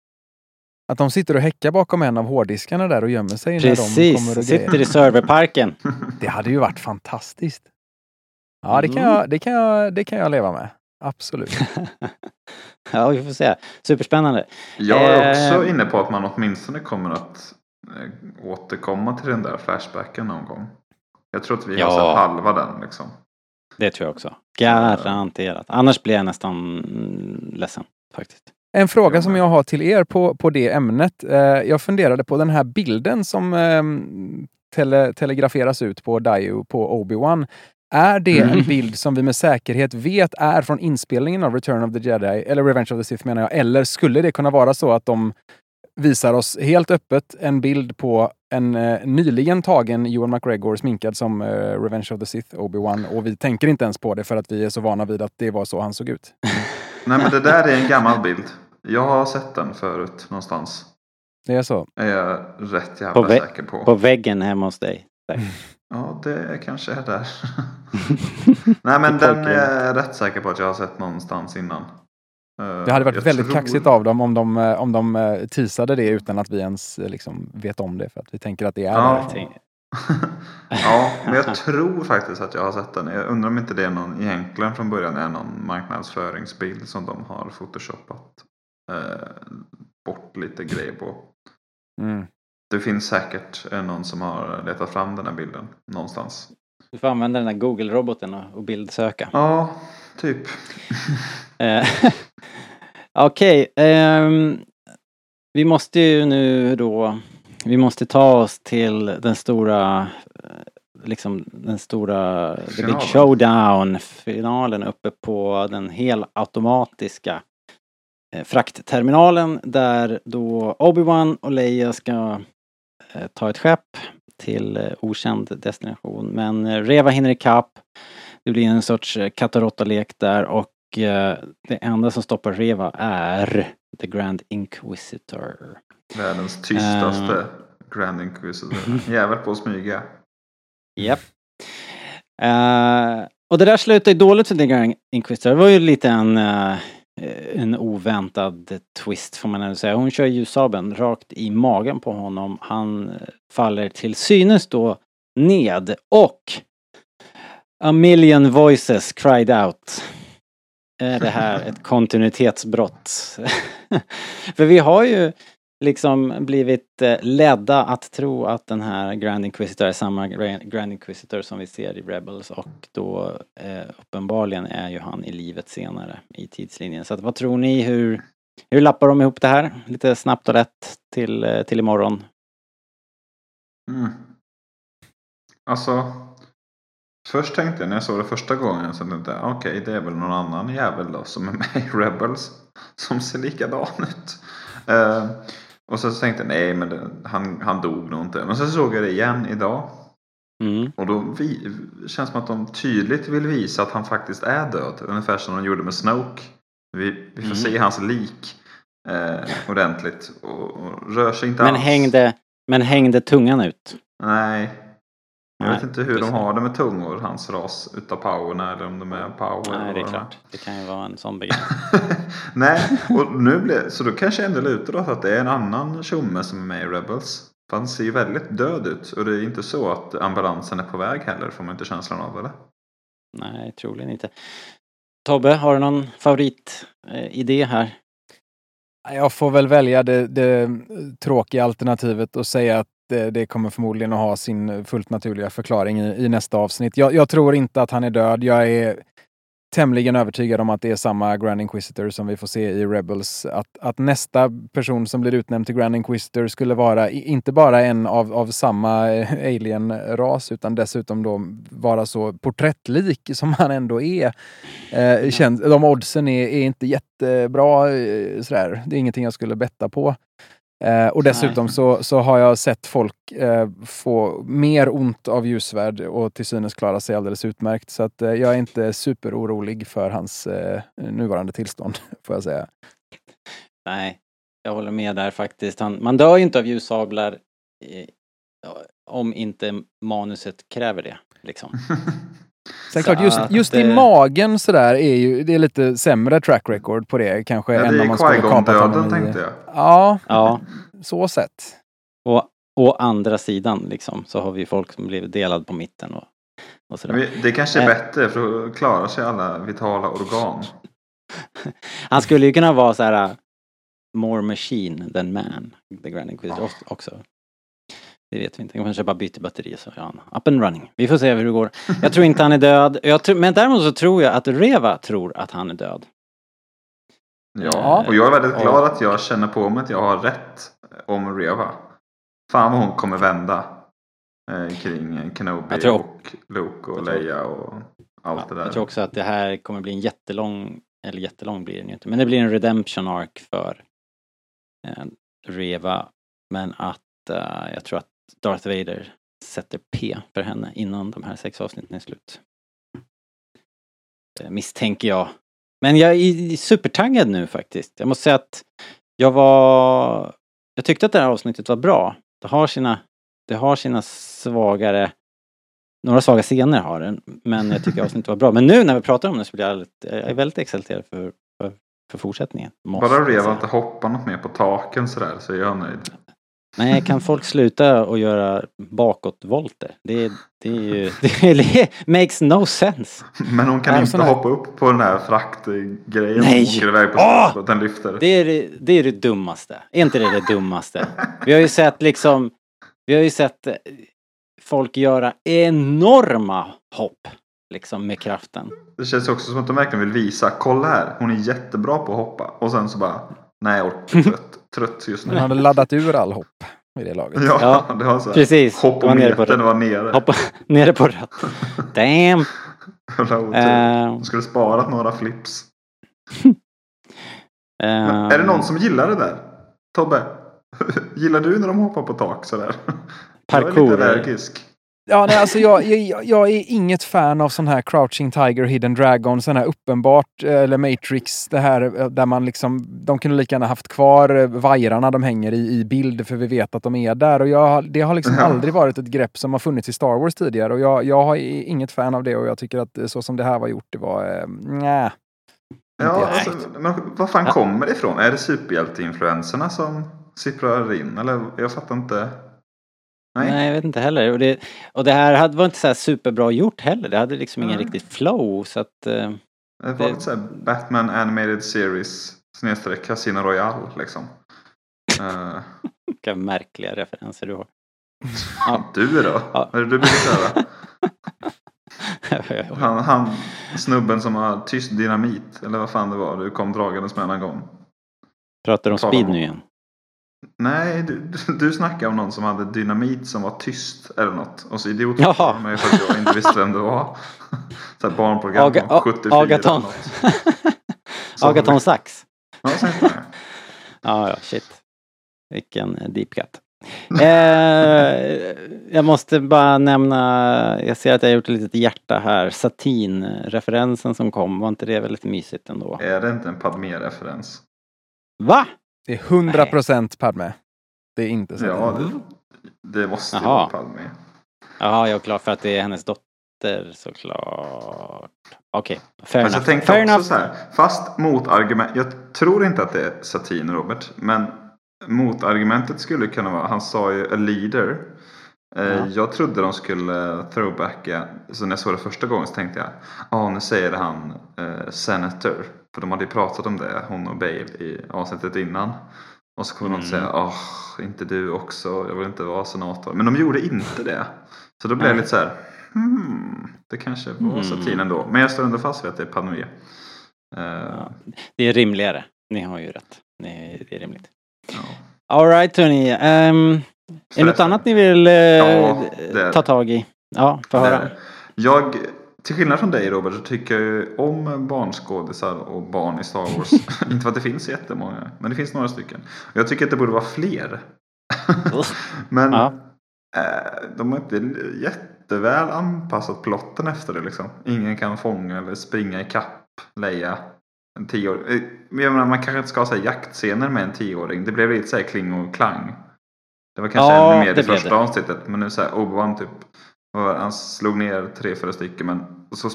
Att de sitter och häckar bakom en av hårddiskarna där och gömmer sig när de Precis, kommer och sitter grejer. i serverparken. Det hade ju varit fantastiskt. Ja, det kan, Mm. jag, det, kan jag, det kan jag leva med. Absolut. ja, vi får se. Superspännande. Jag är också Eh. inne på att man åtminstone kommer att eh, återkomma till den där flashbacken någon gång. Jag tror att vi har Ja. sett halva den liksom. Det tror jag också. Garanterat. Annars blir jag nästan ledsen faktiskt. En fråga som jag har till er på, på det ämnet. Eh, jag funderade på den här bilden som eh, tele, telegraferas ut på Daio på Obi-Wan. Är det en bild som vi med säkerhet vet är från inspelningen av Return of the Jedi, eller Revenge of the Sith menar jag, eller skulle det kunna vara så att de visar oss helt öppet en bild på en eh, nyligen tagen Ewan McGregor sminkad som eh, Revenge of the Sith Obi-Wan och vi tänker inte ens på det för att vi är så vana vid att det var så han såg ut. Nej men det där är en gammal bild. Jag har sett den förut någonstans. Det är så. Är jag rätt jävla På säker på. På väggen hemma hos dig. Ja det kanske är där. Nej men den är jag rätt säker på att jag har sett någonstans innan. Eh, Det hade varit jag väldigt tror- kaxigt av dem om de, eh, om de eh, teasade det utan att vi ens liksom vet om det. För att vi tänker att det är Ja. Tänk- ja, men jag tror faktiskt att jag har sett den. Jag undrar om inte det är någon egentligen från början är någon marknadsföringsbild som de har photoshopat eh, bort lite grejer på. Mm. Det finns säkert någon som har letat fram den här bilden någonstans. Du får använda den där Google-roboten och, och bildsöka. Ja, typ. Eh, Okej, ehm, vi måste ju nu då, vi måste ta oss till den stora, eh, liksom den stora, the big Finalen. showdown, finalen uppe på den helautomatiska eh, fraktterminalen där då Obi-Wan och Leia ska eh, ta ett skepp till eh, okänd destination. Men eh, Reva hinner ikapp. Det blir en sorts katt och där och det enda som stoppar Reva är The Grand Inquisitor. Världens tystaste Grand Inquisitor. Jävel på att smyga. Japp. Eh, och det där slutade ju dåligt för The Grand Inquisitor. Det var ju lite en, eh, en oväntad twist får man ändå säga. Hon kör ljussabeln rakt i magen på honom. Han eh, faller till synes då ned och A million voices cried out. Är det här ett kontinuitetsbrott? För vi har ju liksom blivit eh, ledda att tro att den här Grand Inquisitor är samma Grand Inquisitor som vi ser i Rebels och då eh, uppenbarligen är ju han i livet senare i tidslinjen. Så att, vad tror ni, hur, hur lappar de ihop det här? Lite snabbt och lätt till, eh, till imorgon. Mm. Alltså. Först tänkte jag när jag såg det första gången så tänkte jag okej det är väl någon annan jävel då som är med i Rebels. Som ser likadan ut. Eh, och så tänkte jag nej men det, han, han dog nog inte. Men så såg jag det igen idag. Mm. Och då vi, känns det som att de tydligt vill visa att han faktiskt är död. Ungefär som de gjorde med Snoke. Vi, vi får Mm. se hans lik eh, ordentligt. Och, och rör sig inte Men alls. hängde, men hängde tungan ut? Nej. Jag vet Nej, inte hur de har det med tungor, hans ras, utav powerna eller om de är power. Nej, det är klart. Det kan ju vara en sån begränsning. Nej, och nu blir, så då kanske jag ändå lutar åt att det är en annan tjomme som är med i Rebels. För han ser ju väldigt död ut och det är inte så att ambulansen är på väg heller, får man inte känslan av eller? Nej, troligen inte. Tobbe, har du någon favoritidé här? Jag får väl välja det, det tråkiga alternativet och säga att det, det kommer förmodligen att ha sin fullt naturliga förklaring i, i nästa avsnitt. Jag, jag tror inte att han är död. Jag är tämligen övertygad om att det är samma Grand Inquisitor som vi får se i Rebels. Att, att nästa person som blir utnämnd till Grand Inquisitor skulle vara inte bara en av, av samma eh, alien-ras utan dessutom då vara så porträttlik som han ändå är. Eh, känns, de oddsen är, är inte jättebra. Eh, sådär. Det är ingenting jag skulle betta på. Eh, och dessutom så, så har jag sett folk eh, få mer ont av ljusvärd och till synes klara sig alldeles utmärkt. Så att, eh, jag är inte superorolig för hans eh, nuvarande tillstånd, får jag säga. Nej, jag håller med där faktiskt. Han, man dör ju inte av ljussablar eh, om inte manuset kräver det. Liksom. Sen Så klart, just, just i eh, magen sådär är ju, det är lite sämre track record på det kanske Ja, än det om är man skulle honom i... tänkte jag. Ja, Ja, så sett. och å andra sidan liksom så har vi folk som blivit delad på mitten och, och sådär. Det kanske är Eh. bättre för då klarar sig alla vitala organ. Han skulle ju kunna vara så här uh, more machine than man, the Grand Inquisitor också- också. Det vet vi inte. Han kanske bara byter batteri så är han up and running. Vi får se hur det går. Jag tror inte han är död. Jag tror, men däremot så tror jag att Reva tror att han är död. Ja, och jag är väldigt glad att jag känner på mig att jag har rätt om Reva. Fan vad hon kommer vända eh, kring Kenobi tror- och Luke och Leia och allt Ja, det där. jag tror också att det här kommer bli en jättelång, eller jättelång blir den inte, men det blir en redemption arc för eh, Reva. Men att eh, jag tror att Darth Vader sätter P för henne innan de här sex avsnitten är slut. Eh, misstänker jag. Men jag är supertaggad nu faktiskt. Jag måste säga att jag var... Jag tyckte att det här avsnittet var bra. Det har sina, det har sina svagare några svaga scener har den, men jag tycker avsnittet var bra. Men nu när vi pratar om det så blir jag, lite, jag är väldigt exalterad för, för, för fortsättningen. Bara Reva inte hoppar något mer på taken sådär så är jag nöjd. Nej, kan folk sluta och göra bakåtvolter? Det, det är ju... Det makes no sense. Men hon kan Nej, inte hoppa upp på den här fraktgrejen Nej! som åker iväg på så att den lyfter. Det är det, det är det dummaste. Är inte det det dummaste? Vi har ju sett liksom... Vi har ju sett eh, folk göra enorma hopp. Liksom med kraften. Det känns också som att de verkligen vill visa, kolla här, hon är jättebra på att hoppa. Och sen så bara, nej jag orkar trött, trött just nu. Han hade laddat ur all hopp i det laget. Ja, Ja, det var så här, precis. Det var nere på Hoppometern det. var nere. Hoppa nere på rött. Damn! Jävla De skulle sparat några flips. Men är det någon som gillar det där? Tobbe? Gillar du när de hoppar på tak sådär? Jag är Parkour. lite allergisk. Ja, nej, alltså jag, jag, jag är inget fan av sån här Crouching Tiger, Hidden Dragon, sån här uppenbart, eh, eller Matrix, det här eh, där man liksom, de kunde lika gärna haft kvar eh, vajrarna de hänger i, i bild för vi vet att de är där och jag, det har liksom Ja. aldrig varit ett grepp som har funnits i Star Wars tidigare och jag, jag i- inget fan av det och jag tycker att så som det här var gjort, det var, eh, nja. Ja, alltså, men vad fan kommer det ifrån? Är det superhjälteinfluenserna som sipprar in? Eller jag fattar inte. Nej. Nej, jag vet inte heller. Och det, och det här hade, var inte så här superbra gjort heller. Det hade liksom ingen Nej. riktigt flow så att... Eh, Det var lite såhär Batman Animated Series snedstreck Casino Royale liksom. Eh, vilka märkliga referenser du har. du då? Ja. Vad är det du brukar köra? Han, han snubben som har tyst dynamit. Eller vad fan det var du kom dragandes med en gång. Pratar om speed nu igen. Nej, du, du- snackade om någon som hade dynamit som var tyst eller något. Och så idiotförklarade mig för att jag inte visste vem det var. Så här barnprogram Aga, om 74 eller Agaton. Agaton Sax. Ja. Ja, shit. Vilken eh, deep cut. Eh, jag måste bara nämna, jag ser att jag har gjort ett litet hjärta här. Satin-referensen som kom, var inte det väldigt mysigt ändå? Är det inte en Padmé-referens? Va? Det är 100% Padme. Det är inte så. Ja, det, det måste ju Jaha. vara Padmé. Jaha, jag är klar för att det är hennes dotter såklart. Okej, fair Fast enough. jag tänkte fair också enough. så här, fast motargument, jag tror inte att det är satin Robert, men motargumentet skulle kunna vara, han sa ju a leader. Eh, Ja. Jag trodde de skulle throwbacka, så när jag såg det första gången så tänkte jag, ja nu säger han eh, senator. För de hade ju pratat om det, hon och Bale, i avsnittet innan. Och så kommer Mm. de säga, åh, inte du också, jag vill inte vara senator. Men de gjorde inte det. Så då blev jag lite så här, hmm, det kanske var Mm. satin ändå. Men jag står ändå fast vid att det är Padmé. Eh, Ja, det är rimligare. Ni har ju rätt. Det är rimligt. ja. Alright hörni. Um, är det något annat ni vill eh, Ja, det är ta tag i? Ja, få höra. Eh, Jag, till skillnad från dig Robert, så tycker jag ju om barnskådisar och barn i Star Wars. Inte för att det finns jättemånga, men det finns några stycken. Jag tycker att det borde vara fler. men Ja. eh, de har inte jätteväl anpassat plotten efter det liksom. Ingen kan fånga eller springa i kapp Leia. En tioåring. Eh, Jag menar, man kanske inte ska ha så här jaktscener med en tioåring. Det blev lite så här kling och klang. Det var kanske Ja, ännu mer det i första avsnittet. Men nu så här, Obi-Wan typ. Han slog ner tre, fyra stycken. Men och så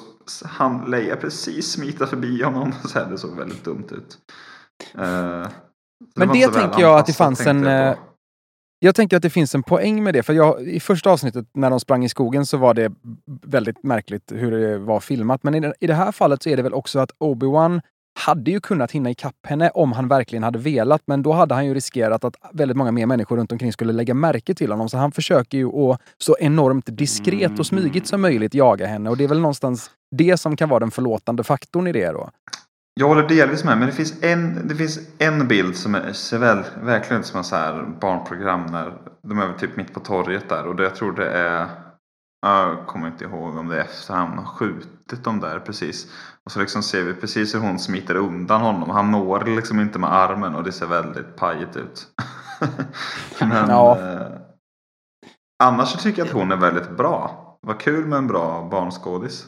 han Leia precis smita förbi honom. Så här, det såg väldigt dumt ut. Eh, så Men det tänker jag att det fanns en, jag eh, Jag tänker att det finns en poäng med det. För jag, i första avsnittet när de sprang i skogen så var det väldigt märkligt hur det var filmat. Men i det, i det här fallet så är det väl också att Obi-Wan hade ju kunnat hinna ikapp henne om han verkligen hade velat. Men då hade han ju riskerat att väldigt många mer människor runt omkring skulle lägga märke till honom. Så han försöker ju att så enormt diskret och smygigt som möjligt jaga henne. Och det är väl någonstans det som kan vara den förlåtande faktorn i det då. Jag håller delvis med, men det finns en, det finns en bild som är, ser väl, verkligen ut som en så här barnprogram när de är väl typ mitt på torget där och det, jag tror det är jag kommer inte ihåg om det är efter han har skjutit dem där precis. Och så liksom ser vi precis hur hon smiter undan honom. Han når liksom inte med armen och det ser väldigt pajigt ut. Men Ja. eh, annars så tycker jag att hon är väldigt bra. Vad kul med en bra barnskådis.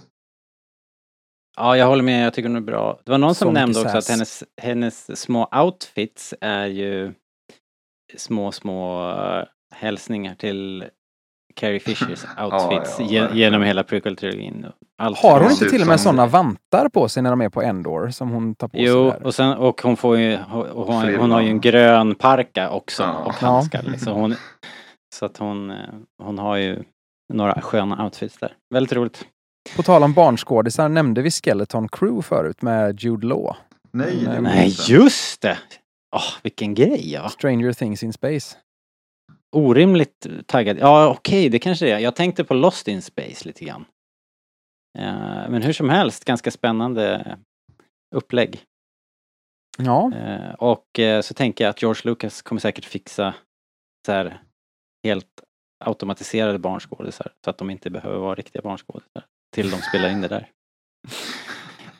Ja, jag håller med. Jag tycker hon är bra. Det var någon som mycket nämnde också att hennes, hennes små outfits är ju små, små uh, hälsningar till Carrie Fishers outfits ja, verkligen. genom hela prequel-trilogin. Har hon inte till och med sådana vantar på sig när de är på Endor som hon tar på sig? Jo, där? och, sen, och hon får ju, och hon, hon har ju en grön parka också Ja. och Ja. handskar. Liksom. Hon, så att hon, eh, hon har ju några sköna outfits där. Väldigt roligt. På tal om barnskådisar, nämnde vi Skeleton Crew förut med Jude Law? Nej, det Nej, just det! Åh, vilken grej ja. Stranger Things in Space. Orimligt taggad. Ja, okej, det kanske det är. Jag tänkte på Lost in Space lite grann. Eh, men hur som helst, ganska spännande upplägg. Ja, Eh, och eh, så tänker jag att George Lucas kommer säkert fixa så här helt automatiserade barnskådisar så att de inte behöver vara riktiga barnskådisar till de spelar in det där.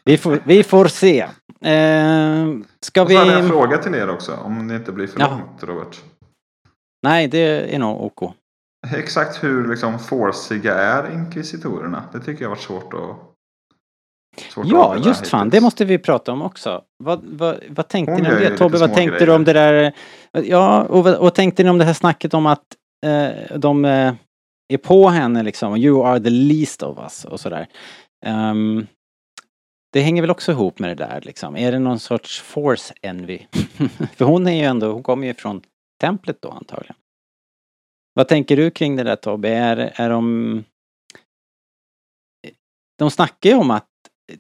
Vi får, vi får se. Eh, ska hade jag en vi... fråga till er också, om det inte blir för Ja. långt Robert. Nej, det är nog OK. Exakt hur liksom forciga är inkvisitorerna? Det tycker jag varit svårt att... Svårt att Ja, avgöra just fan, hittills. det måste vi prata om också. Vad, vad, vad tänkte Hon ni om det? Tobbe, vad tänkte du grejer. om det där? Ja, och vad tänkte ni om det här snacket om att eh, de eh, är på henne liksom, you are the least of us och sådär. Ehm, det hänger väl också ihop med det där liksom. Är det någon sorts force envy? För hon är ju ändå, hon kommer ju från templet då antagligen. Vad tänker du kring det där Tobbe? Är, är de... De snackar ju om att,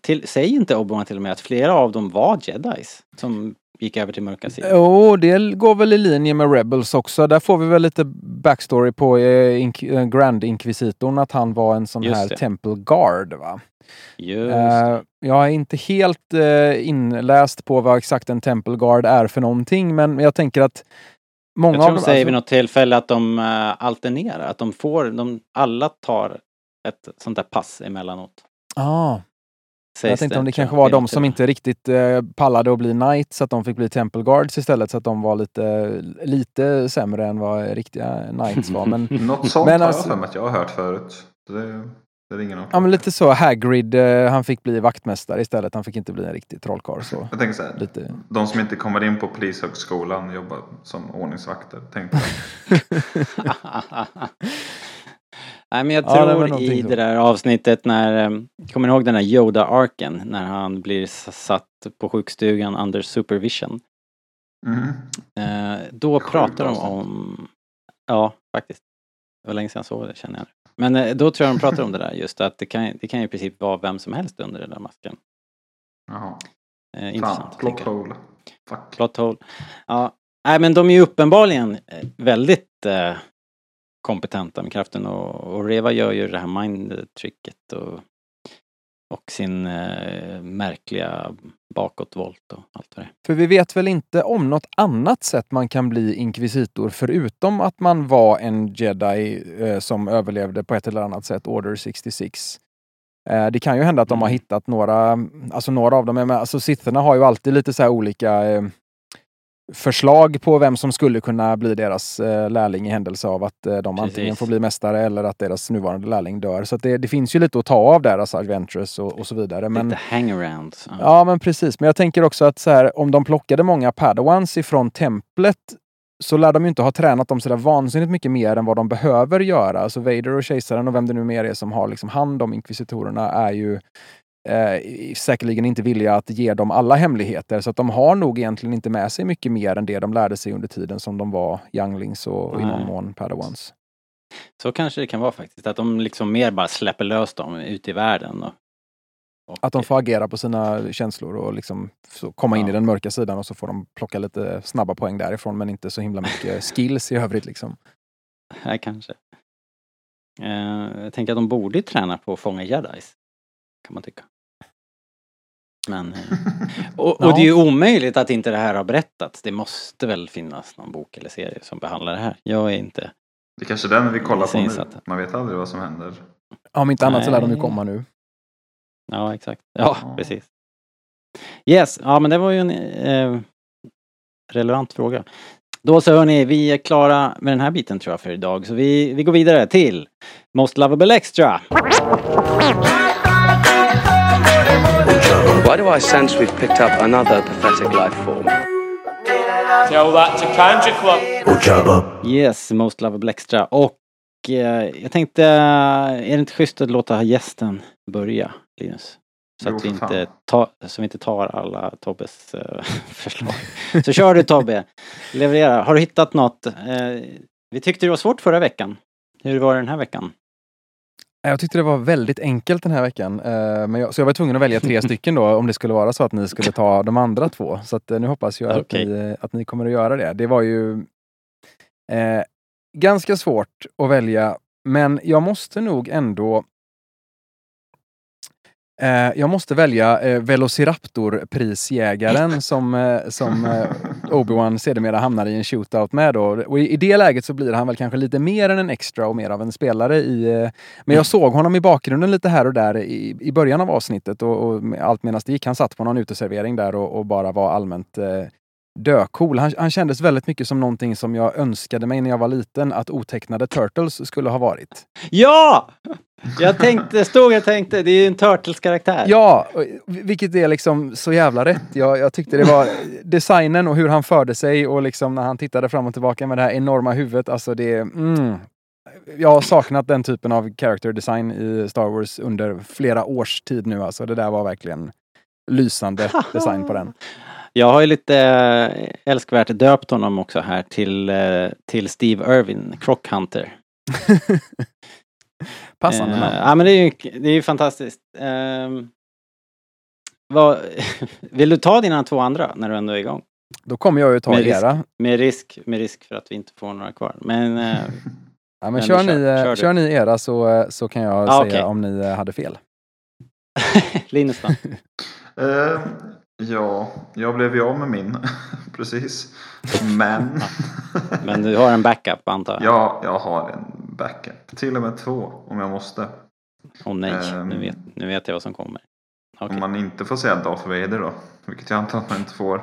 till, säger inte Obi-Wan till och med att flera av dem var jedis som gick över till mörka sidan? Jo, det går väl i linje med Rebels också. Där får vi väl lite backstory på eh, ink- eh, Grand Inquisitorn, att han var en sån Just här det. Temple Guard. Va? Just Eh, jag är inte helt eh, inläst på vad exakt en Temple Guard är för någonting, men jag tänker att många Jag tror av de dem... säger alltså- vid något tillfälle att de uh, alternerar, att de får, de, alla tar ett sånt där pass emellanåt. Ah. sägs Jag tänkte om det kanske var de som det. inte riktigt eh, pallade att bli knights, så att de fick bli temple guards istället, så att de var lite, lite sämre än vad riktiga knights var. Men, Något sånt Men har alltså- jag för mig att jag har hört förut. Det, det ringer någon ja, men lite så, Hagrid, eh, han fick bli vaktmästare istället. Han fick inte bli en riktig trollkarl. Så. Jag tänker så här, Lite. de som inte kommer in på polishögskolan jobbar som ordningsvakter. Tänkte jag. Nej men jag Ja, det tror i det där avsnittet när, eh, kommer ni ihåg den där Yoda-arken? När han blir satt på sjukstugan under supervision. Mhm. Eh, då Sjukt pratar de avsnitt. om, ja faktiskt. Det var länge sedan jag såg det känner jag. Men eh, då tror jag de pratar om det där just att det kan, det kan i princip vara vem som helst under den där masken. Jaha. Eh, intressant. plot tänker jag. hole. Fuck. Plot hole. Ja, nej men de är ju uppenbarligen eh, väldigt eh, kompetenta med kraften och, och Reva gör ju det här mind-tricket och, och sin eh, märkliga bakåtvolt och allt vad det. För vi vet väl inte om något annat sätt man kan bli inkvisitor förutom att man var en jedi eh, som överlevde på ett eller annat sätt, Order 66. Eh, det kan ju hända att de har Mm. hittat några, alltså några av dem, är med, alltså sitterna har ju alltid lite så här olika eh, förslag på vem som skulle kunna bli deras eh, lärling i händelse av att eh, de antingen Precis. får bli mästare eller att deras nuvarande lärling dör. Så det, det finns ju lite att ta av där, alltså Adventurous och, och så vidare. Men, Lite hangarounds. Ja, men precis. Men jag tänker också att så här, om de plockade många padawans ifrån templet så lär de ju inte ha tränat dem sådär vansinnigt mycket mer än vad de behöver göra. Alltså Vader och kejsaren och vem det nu mer är som har liksom hand om inkvisitorerna är ju eh, säkerligen inte villiga att ge dem alla hemligheter. Så att de har nog egentligen inte med sig mycket mer än det de lärde sig under tiden som de var younglings och, och i någon mån padawans. Så kanske det kan vara faktiskt. Att de liksom mer bara släpper lös dem ute i världen. Och, och, Att de får agera på sina känslor och liksom komma in Ja. i den mörka sidan och så får de plocka lite snabba poäng därifrån men inte så himla mycket skills i övrigt. Liksom. Nej, kanske. Eh, jag tänker att de borde träna på att fånga jedis. Kan man tycka. Men... Eh, och, och det är ju omöjligt att inte det här har berättats. Det måste väl finnas någon bok eller serie som behandlar det här. Jag är inte... Det är kanske den vi kollar på nu. Man vet aldrig vad som händer. Om inte annat så lär de ju Nej. komma nu. Ja, exakt. Ja, Ja. precis. Yes, ja men det var ju en eh, relevant fråga. Då så hörni, vi är klara med den här biten tror jag för idag. Så vi, vi går vidare till Most Lovable Extra. Why do I sense we've picked up another pathetic life form? Tell that to Kanja Club. Yes, Most Lovable Extra. Och eh, jag tänkte, eh, är det inte schysst att låta gästen börja, Linus? Så Jo, att vi inte, tar, så vi inte tar alla Tobbes eh, förslag. Så kör du Tobbe, leverera. Har du hittat något? Eh, vi tyckte det var svårt förra veckan. Hur var det den här veckan? Jag tyckte det var väldigt enkelt den här veckan. eh, Men jag, så jag var tvungen att välja tre stycken då om det skulle vara så att ni skulle ta de andra två. Så eh, nu hoppas jag Okej. att, ni, att ni kommer att göra det. Det var ju eh, ganska svårt att välja, men jag måste nog ändå Eh, jag måste välja eh, Velociraptor-prisjägaren som, eh, som eh, Obi-Wan sedermera hamnar i en shootout med. Då. Och i, det läget så blir han väl kanske lite mer än en extra och mer av en spelare. I, eh, men jag såg honom i bakgrunden lite här och där i, i början av avsnittet och, och allt medan det gick. Han satt på någon uteservering där och, och bara var allmänt eh, döcool. Han, han kändes väldigt mycket som någonting som jag önskade mig när jag var liten att otecknade Turtles skulle ha varit. Ja! Jag tänkte, stod och tänkte, det är ju en Turtles-karaktär. Ja, vilket är liksom så jävla rätt. Jag, jag tyckte det var designen och hur han förde sig och liksom när han tittade fram och tillbaka med det här enorma huvudet. Alltså det... Mm, jag har saknat den typen av character design i Star Wars under flera års tid nu. Alltså det där var verkligen lysande design på den. Jag har ju lite eh, älskvärt döpt honom också här till, eh, till Steve Irwin, Croc Hunter. Passande Eh, namn. Ja men det är ju, det är ju fantastiskt. Ehm, vad, vill du ta dina två andra när du ändå är igång? Då kommer jag ju ta med risk, era. Med risk, med risk för att vi inte får några kvar. Men eh, Ja, men men kör, kör- ni, eh, kör du. kör ni era så, eh, så kan jag Ah, säga okej. om ni eh, hade fel. Linus då? Eh, ja, jag blev ju av med min. Precis. Men Men du har en backup antar jag? ja, jag har en backup. Till och med två om jag måste. Åh nej, Ehm. nu, vet, nu vet jag vad som kommer. Okay. Om man inte får säga Darth Vader då, vilket jag antar att man inte får.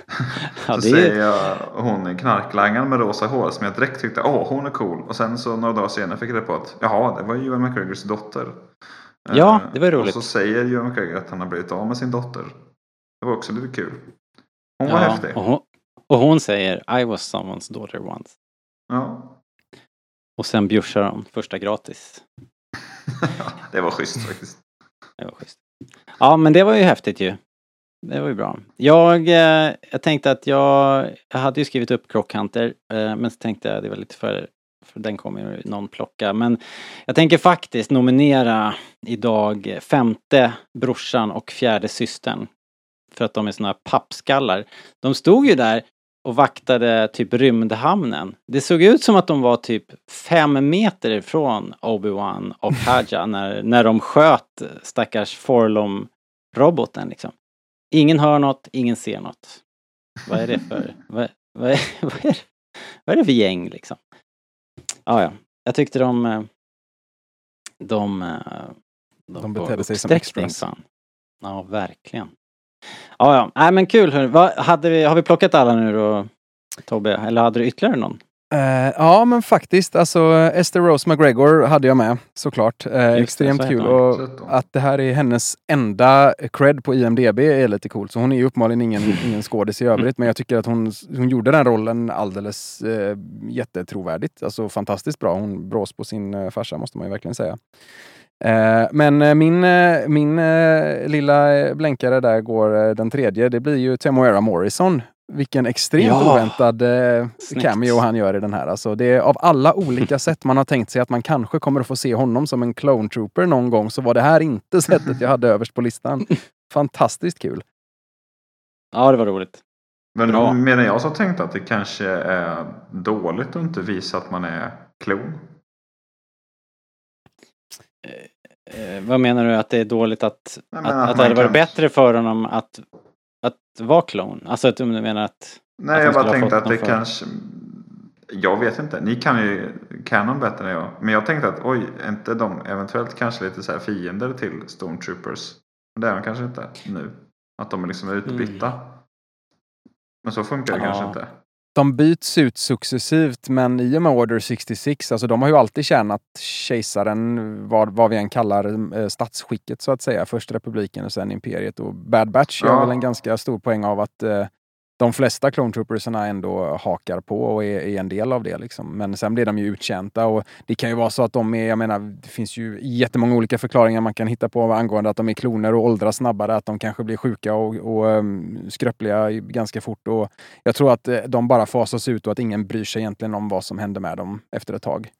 ja, så säger jag hon knarklangaren med rosa hår som jag direkt tyckte, åh hon är cool. Och sen så några dagar senare fick jag reda på att, jaha det var ju Ewan McGregors dotter. Ja, det var roligt. Och så säger Ewan McGregor att han har blivit av med sin dotter. Det var också lite kul. Hon var häftig. Och hon, och hon säger I was someone's daughter once. Ja. Och sen bjussar de första gratis. det var schysst faktiskt. Det var schysst. Ja men det var ju häftigt ju. Det var ju bra. Jag, eh, jag tänkte att jag, jag hade ju skrivit upp Crockhunter eh, men så tänkte jag det var lite för, för den kommer ju någon plocka. Men jag tänker faktiskt nominera idag femte brorsan och fjärde systern. För att de är såna pappskallar. De stod ju där och vaktade typ rymdhamnen. Det såg ut som att de var typ fem meter ifrån Obi-Wan och Haja när, när de sköt stackars Forlom-roboten liksom. Ingen hör något, ingen ser något. Vad är det för, vad, vad, är, vad, är, vad är det för gäng liksom? Ah, ja, jag tyckte de, eh, de, eh, de, de betedde sig som extras. Ja, verkligen. Ja, ja. Nej men kul. Vad, hade vi, har vi plockat alla nu då, Tobbe? Eller hade du ytterligare någon? Uh, ja men faktiskt, alltså Esther Rose McGregor hade jag med såklart. Uh, extremt det, kul och att det här är hennes enda cred på IMDB är lite coolt. Så hon är ju uppenbarligen ingen, ingen skådis i övrigt men jag tycker att hon, hon gjorde den rollen alldeles uh, jättetrovärdigt. Alltså fantastiskt bra. Hon brås på sin uh, farsa måste man ju verkligen säga. Eh, men eh, min, eh, min lilla blänkare där går den tredje. Det blir ju Temuera Morrison. Vilken extremt ja. oväntad Snyggt. cameo han gör i den här. Alltså det är av alla olika sätt man har tänkt sig att man kanske kommer att få se honom som en clone trooper någon gång så var det här inte sättet jag hade överst på listan. Fantastiskt kul. Ja, det var roligt. Men Bra. menar jag så tänkte att det kanske är dåligt att inte visa att man är klon? Vad menar du att det är dåligt att, att, att, att det hade varit kan... bättre för honom att, att vara klon? Alltså att du menar att... Nej, att jag bara tänkte att det för... kanske... Jag vet inte, ni kan ju Canon bättre än jag. Men jag tänkte att oj, är inte de eventuellt kanske lite så här fiender till Stormtroopers? Men det är de kanske inte nu. Att de är liksom utbytta. Mm. Men så funkar det ja. kanske inte de byts ut successivt, men i och med Order 66, alltså de har ju alltid tjänat kejsaren, vad, vad vi än kallar eh, statsskicket så att säga. Först republiken och sen imperiet. Och Bad Batch ja. gör väl en ganska stor poäng av att eh, de flesta Clone Troopersarna ändå hakar på och är, är, en del av det. Liksom. Men sen blir de ju uttjänta och det kan ju vara så att de är, jag menar, det finns ju jättemånga olika förklaringar man kan hitta på angående att de är kloner och åldras snabbare, att de kanske blir sjuka och, och um, skröpliga ganska fort. Och jag tror att eh, de bara fasas ut och att ingen bryr sig egentligen om vad som händer med dem efter ett tag.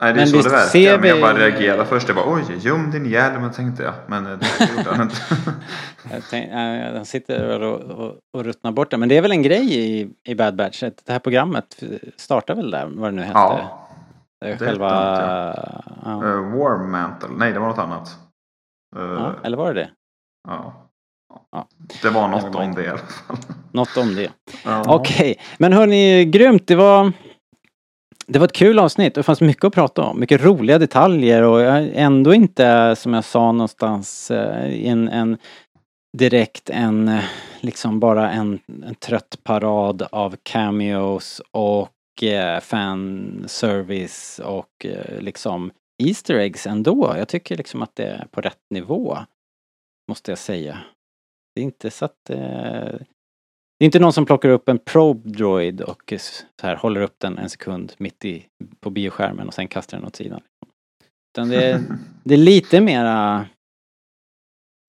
Nej, det är men så det verkar. Vi... Jag bara reagerade först. Jag bara oj, göm din hjälm tänkte jag. Men eh, det gjorde han inte. jag sitter och, och, och ruttnar bort det. Men det är väl en grej i, i Bad Batch. Det här programmet startar väl där, vad det nu hette. Ja. Det själva... Ja. Uh, War Mantle. Nej, det var något annat. Uh, ja, eller var det det? Ja. ja. Det var något om det i alla fall. Något om det. Ja. Okej, okay. men hörni, grymt. Det var det var ett kul avsnitt och det fanns mycket att prata om. Mycket roliga detaljer och ändå inte, som jag sa någonstans, eh, en, en direkt en, eh, liksom bara en, en trött parad av cameos och eh, fanservice och eh, liksom Easter eggs ändå. Jag tycker liksom att det är på rätt nivå. Måste jag säga. Det är inte så att eh, det är inte någon som plockar upp en probe droid och så här håller upp den en sekund mitt i, på bioskärmen och sen kastar den åt sidan. Utan det är, det är lite mera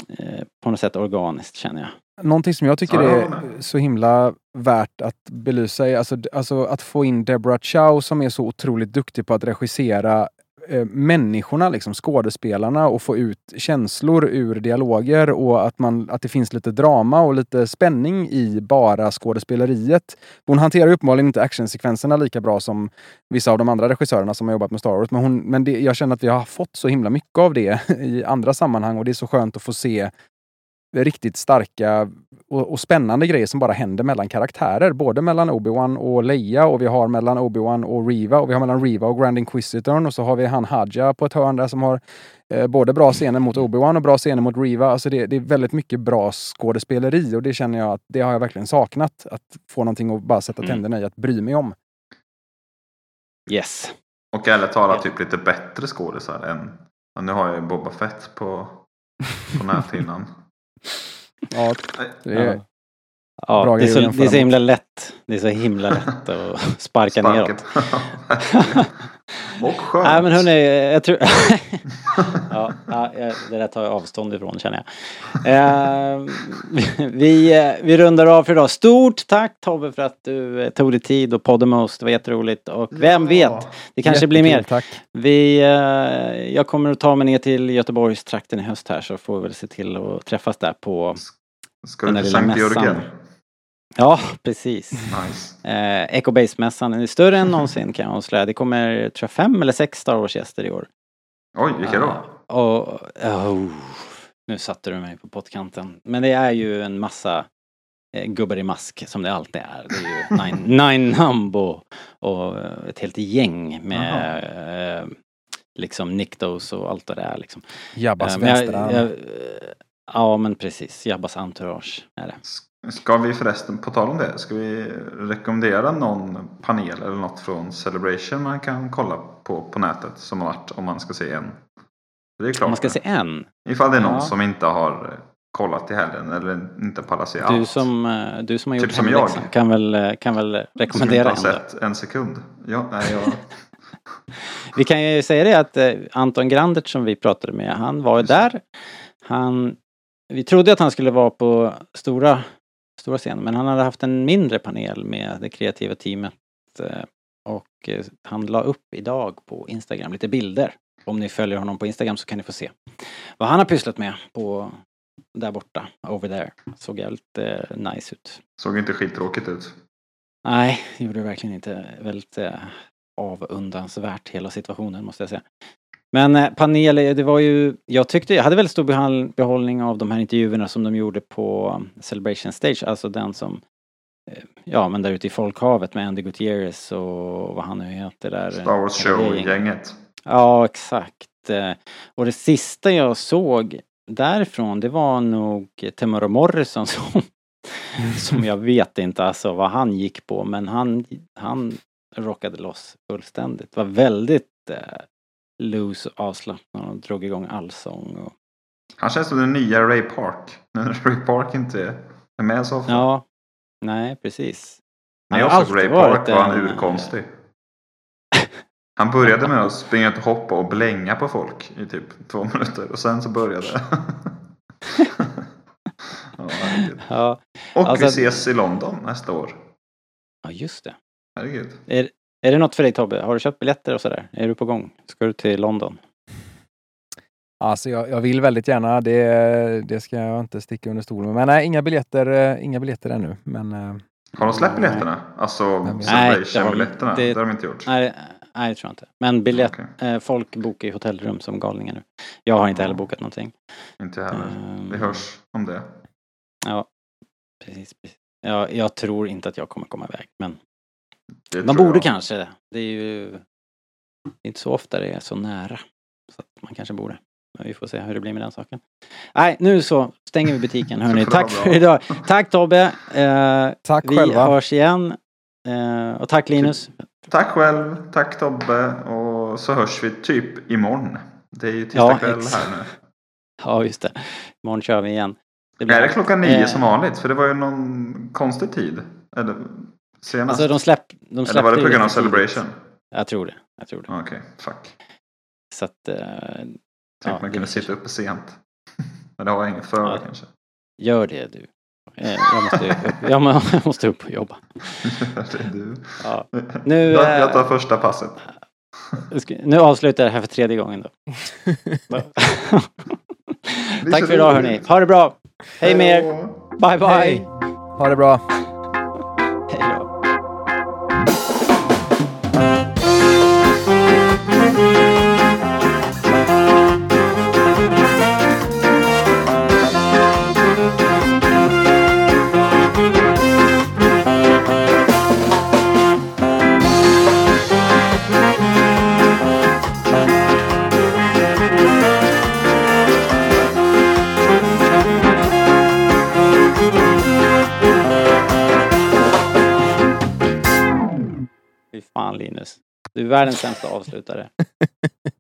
eh, på något sätt organiskt känner jag. Någonting som jag tycker är så himla värt att belysa är alltså, alltså att få in Deborah Chow som är så otroligt duktig på att regissera Eh, människorna, liksom, skådespelarna och få ut känslor ur dialoger och att, man, att det finns lite drama och lite spänning i bara skådespeleriet. Hon hanterar uppenbarligen inte actionsekvenserna lika bra som vissa av de andra regissörerna som har jobbat med Star Wars. Men, hon, men det, jag känner att vi har fått så himla mycket av det i andra sammanhang och det är så skönt att få se riktigt starka och, och, spännande grejer som bara händer mellan karaktärer. Både mellan Obi-Wan och Leia och vi har mellan Obi-Wan och Riva och vi har mellan Riva och Grand Inquisitorn och så har vi han Hadja på ett hörn där som har eh, både bra scener mot Obi-Wan och bra scener mot Riva. Alltså det, det, är väldigt mycket bra skådespeleri och det känner jag att det har jag verkligen saknat. Att få någonting att bara sätta mm. tänderna i, att bry mig om. Yes. Och ärligt talat typ lite bättre skådisar än... Nu har jag ju Boba Fett på, på näthinnan. ja, det Ja, det är, så, det är så himla lätt. Det är så himla lätt att sparka neråt. Och skönt. Nej men hörni, jag tror... ja, det där tar jag avstånd ifrån känner jag. Eh, vi, vi rundar av för idag. Stort tack Tobbe för att du tog dig tid och poddade med oss. Det var jätteroligt. Och vem vet, det kanske blir mer. Tack. Vi, eh, jag kommer att ta mig ner till Göteborgstrakten i höst här så får vi väl se till att träffas där på Ska du till Sankt Jörgen? Ja, precis. Nice. Eh, Echo Base-mässan är större än någonsin kan jag avslöja. Det kommer, tror jag, fem eller sex Star Wars-gäster i år. Oj, vilka då? Uh, och, oh, nu satte du mig på pottkanten. Men det är ju en massa eh, gubbar i mask som det alltid är. Det är ju Nine, nine Numbo och ett helt gäng med eh, liksom Niktos och allt det där liksom. Jabbas uh, vänsterarm. Ja men precis, Jabbas entourage är det. Ska vi förresten, på tal om det, ska vi rekommendera någon panel eller något från Celebration man kan kolla på på nätet som har varit om man ska se en? Det är klart. Om man ska se en? Ifall det är någon ja. som inte har kollat i helgen eller inte pallar se du allt. Som, eh, du som har gjort typ som jag. Kan väl, eh, kan väl rekommendera en Som inte har sett en sekund. Ja, nej, jag... vi kan ju säga det att eh, Anton Grandert som vi pratade med, han var där. Han, vi trodde att han skulle vara på stora stora scenen. Men han hade haft en mindre panel med det kreativa teamet. Eh, och eh, han la upp idag på Instagram lite bilder. Om ni följer honom på Instagram så kan ni få se vad han har pysslat med på där borta, over there. Såg jävligt eh, nice ut. Såg inte skittråkigt ut. Nej, det gjorde det verkligen inte. Väldigt eh, avundansvärt hela situationen måste jag säga. Men eh, panel, det var ju, jag tyckte, jag hade väldigt stor behållning av de här intervjuerna som de gjorde på um, Celebration Stage, alltså den som eh, Ja men där ute i folkhavet med Andy Gutierrez och vad han nu heter där. Star Wars Show-gänget. Ja exakt. Eh, och det sista jag såg därifrån det var nog Temura Morrison som, som jag vet inte alltså vad han gick på men han, han rockade loss fullständigt. Det var väldigt loose och avslappnad och drog igång allsång. Och... Han känns som den nya Ray Park. När Ray Park inte är med så ofta. Ja, nej precis. När jag såg Ray Park var han urkonstig. Han började med att springa och hoppa och blänga på folk i typ två minuter och sen så började ja, ja, Och alltså, vi ses i London nästa år. Ja, just det. Herregud. Är, är det något för dig Tobbe? Har du köpt biljetter och sådär? Är du på gång? Ska du till London? Alltså jag, jag vill väldigt gärna, det, det ska jag inte sticka under stolen med. Men nej, inga biljetter, eh, inga biljetter ännu. Men, eh, har de släppt biljetterna? Alltså Celebration-biljetterna? Det, det har de inte gjort? Nej, nej, det tror jag inte. Men biljett, okay. eh, folk bokar ju hotellrum som galningar nu. Jag har inte heller bokat någonting. Inte heller. Um, Vi hörs om det. Ja, precis. precis. Ja, jag tror inte att jag kommer komma iväg, men det man borde jag. kanske. Det är ju inte så ofta det är så nära. Så att man kanske borde. Men vi får se hur det blir med den saken. Nej, nu så stänger vi butiken hörni. tack för idag. Tack Tobbe. Eh, tack vi själva. hörs igen. Eh, och tack Linus. Tack själv. Tack Tobbe. Och så hörs vi typ imorgon. Det är ju tisdag ja, kväll här nu. Ja, just det. Imorgon kör vi igen. Det blir... Är det klockan nio eh... som vanligt? För det var ju någon konstig tid. Eller senast? Alltså de, släpp, de släppte Eller var det på grund av Celebration? Jag tror det. Jag tror det. Okej, okay, fuck. Så att... Uh, Tänk ja, man kunde sitta uppe sent. Men det har jag inget för ja, kanske. Gör det du. Eh, jag måste, upp, jag måste upp och jobba. det är du. Ja. Nu, jag, jag tar eh, första passet. Nu avslutar jag det här för tredje gången då. Tack för idag hörni. Ha det bra. Hej med er. Bye bye. Hej. Ha det bra. Linus. Du är världens sämsta avslutare.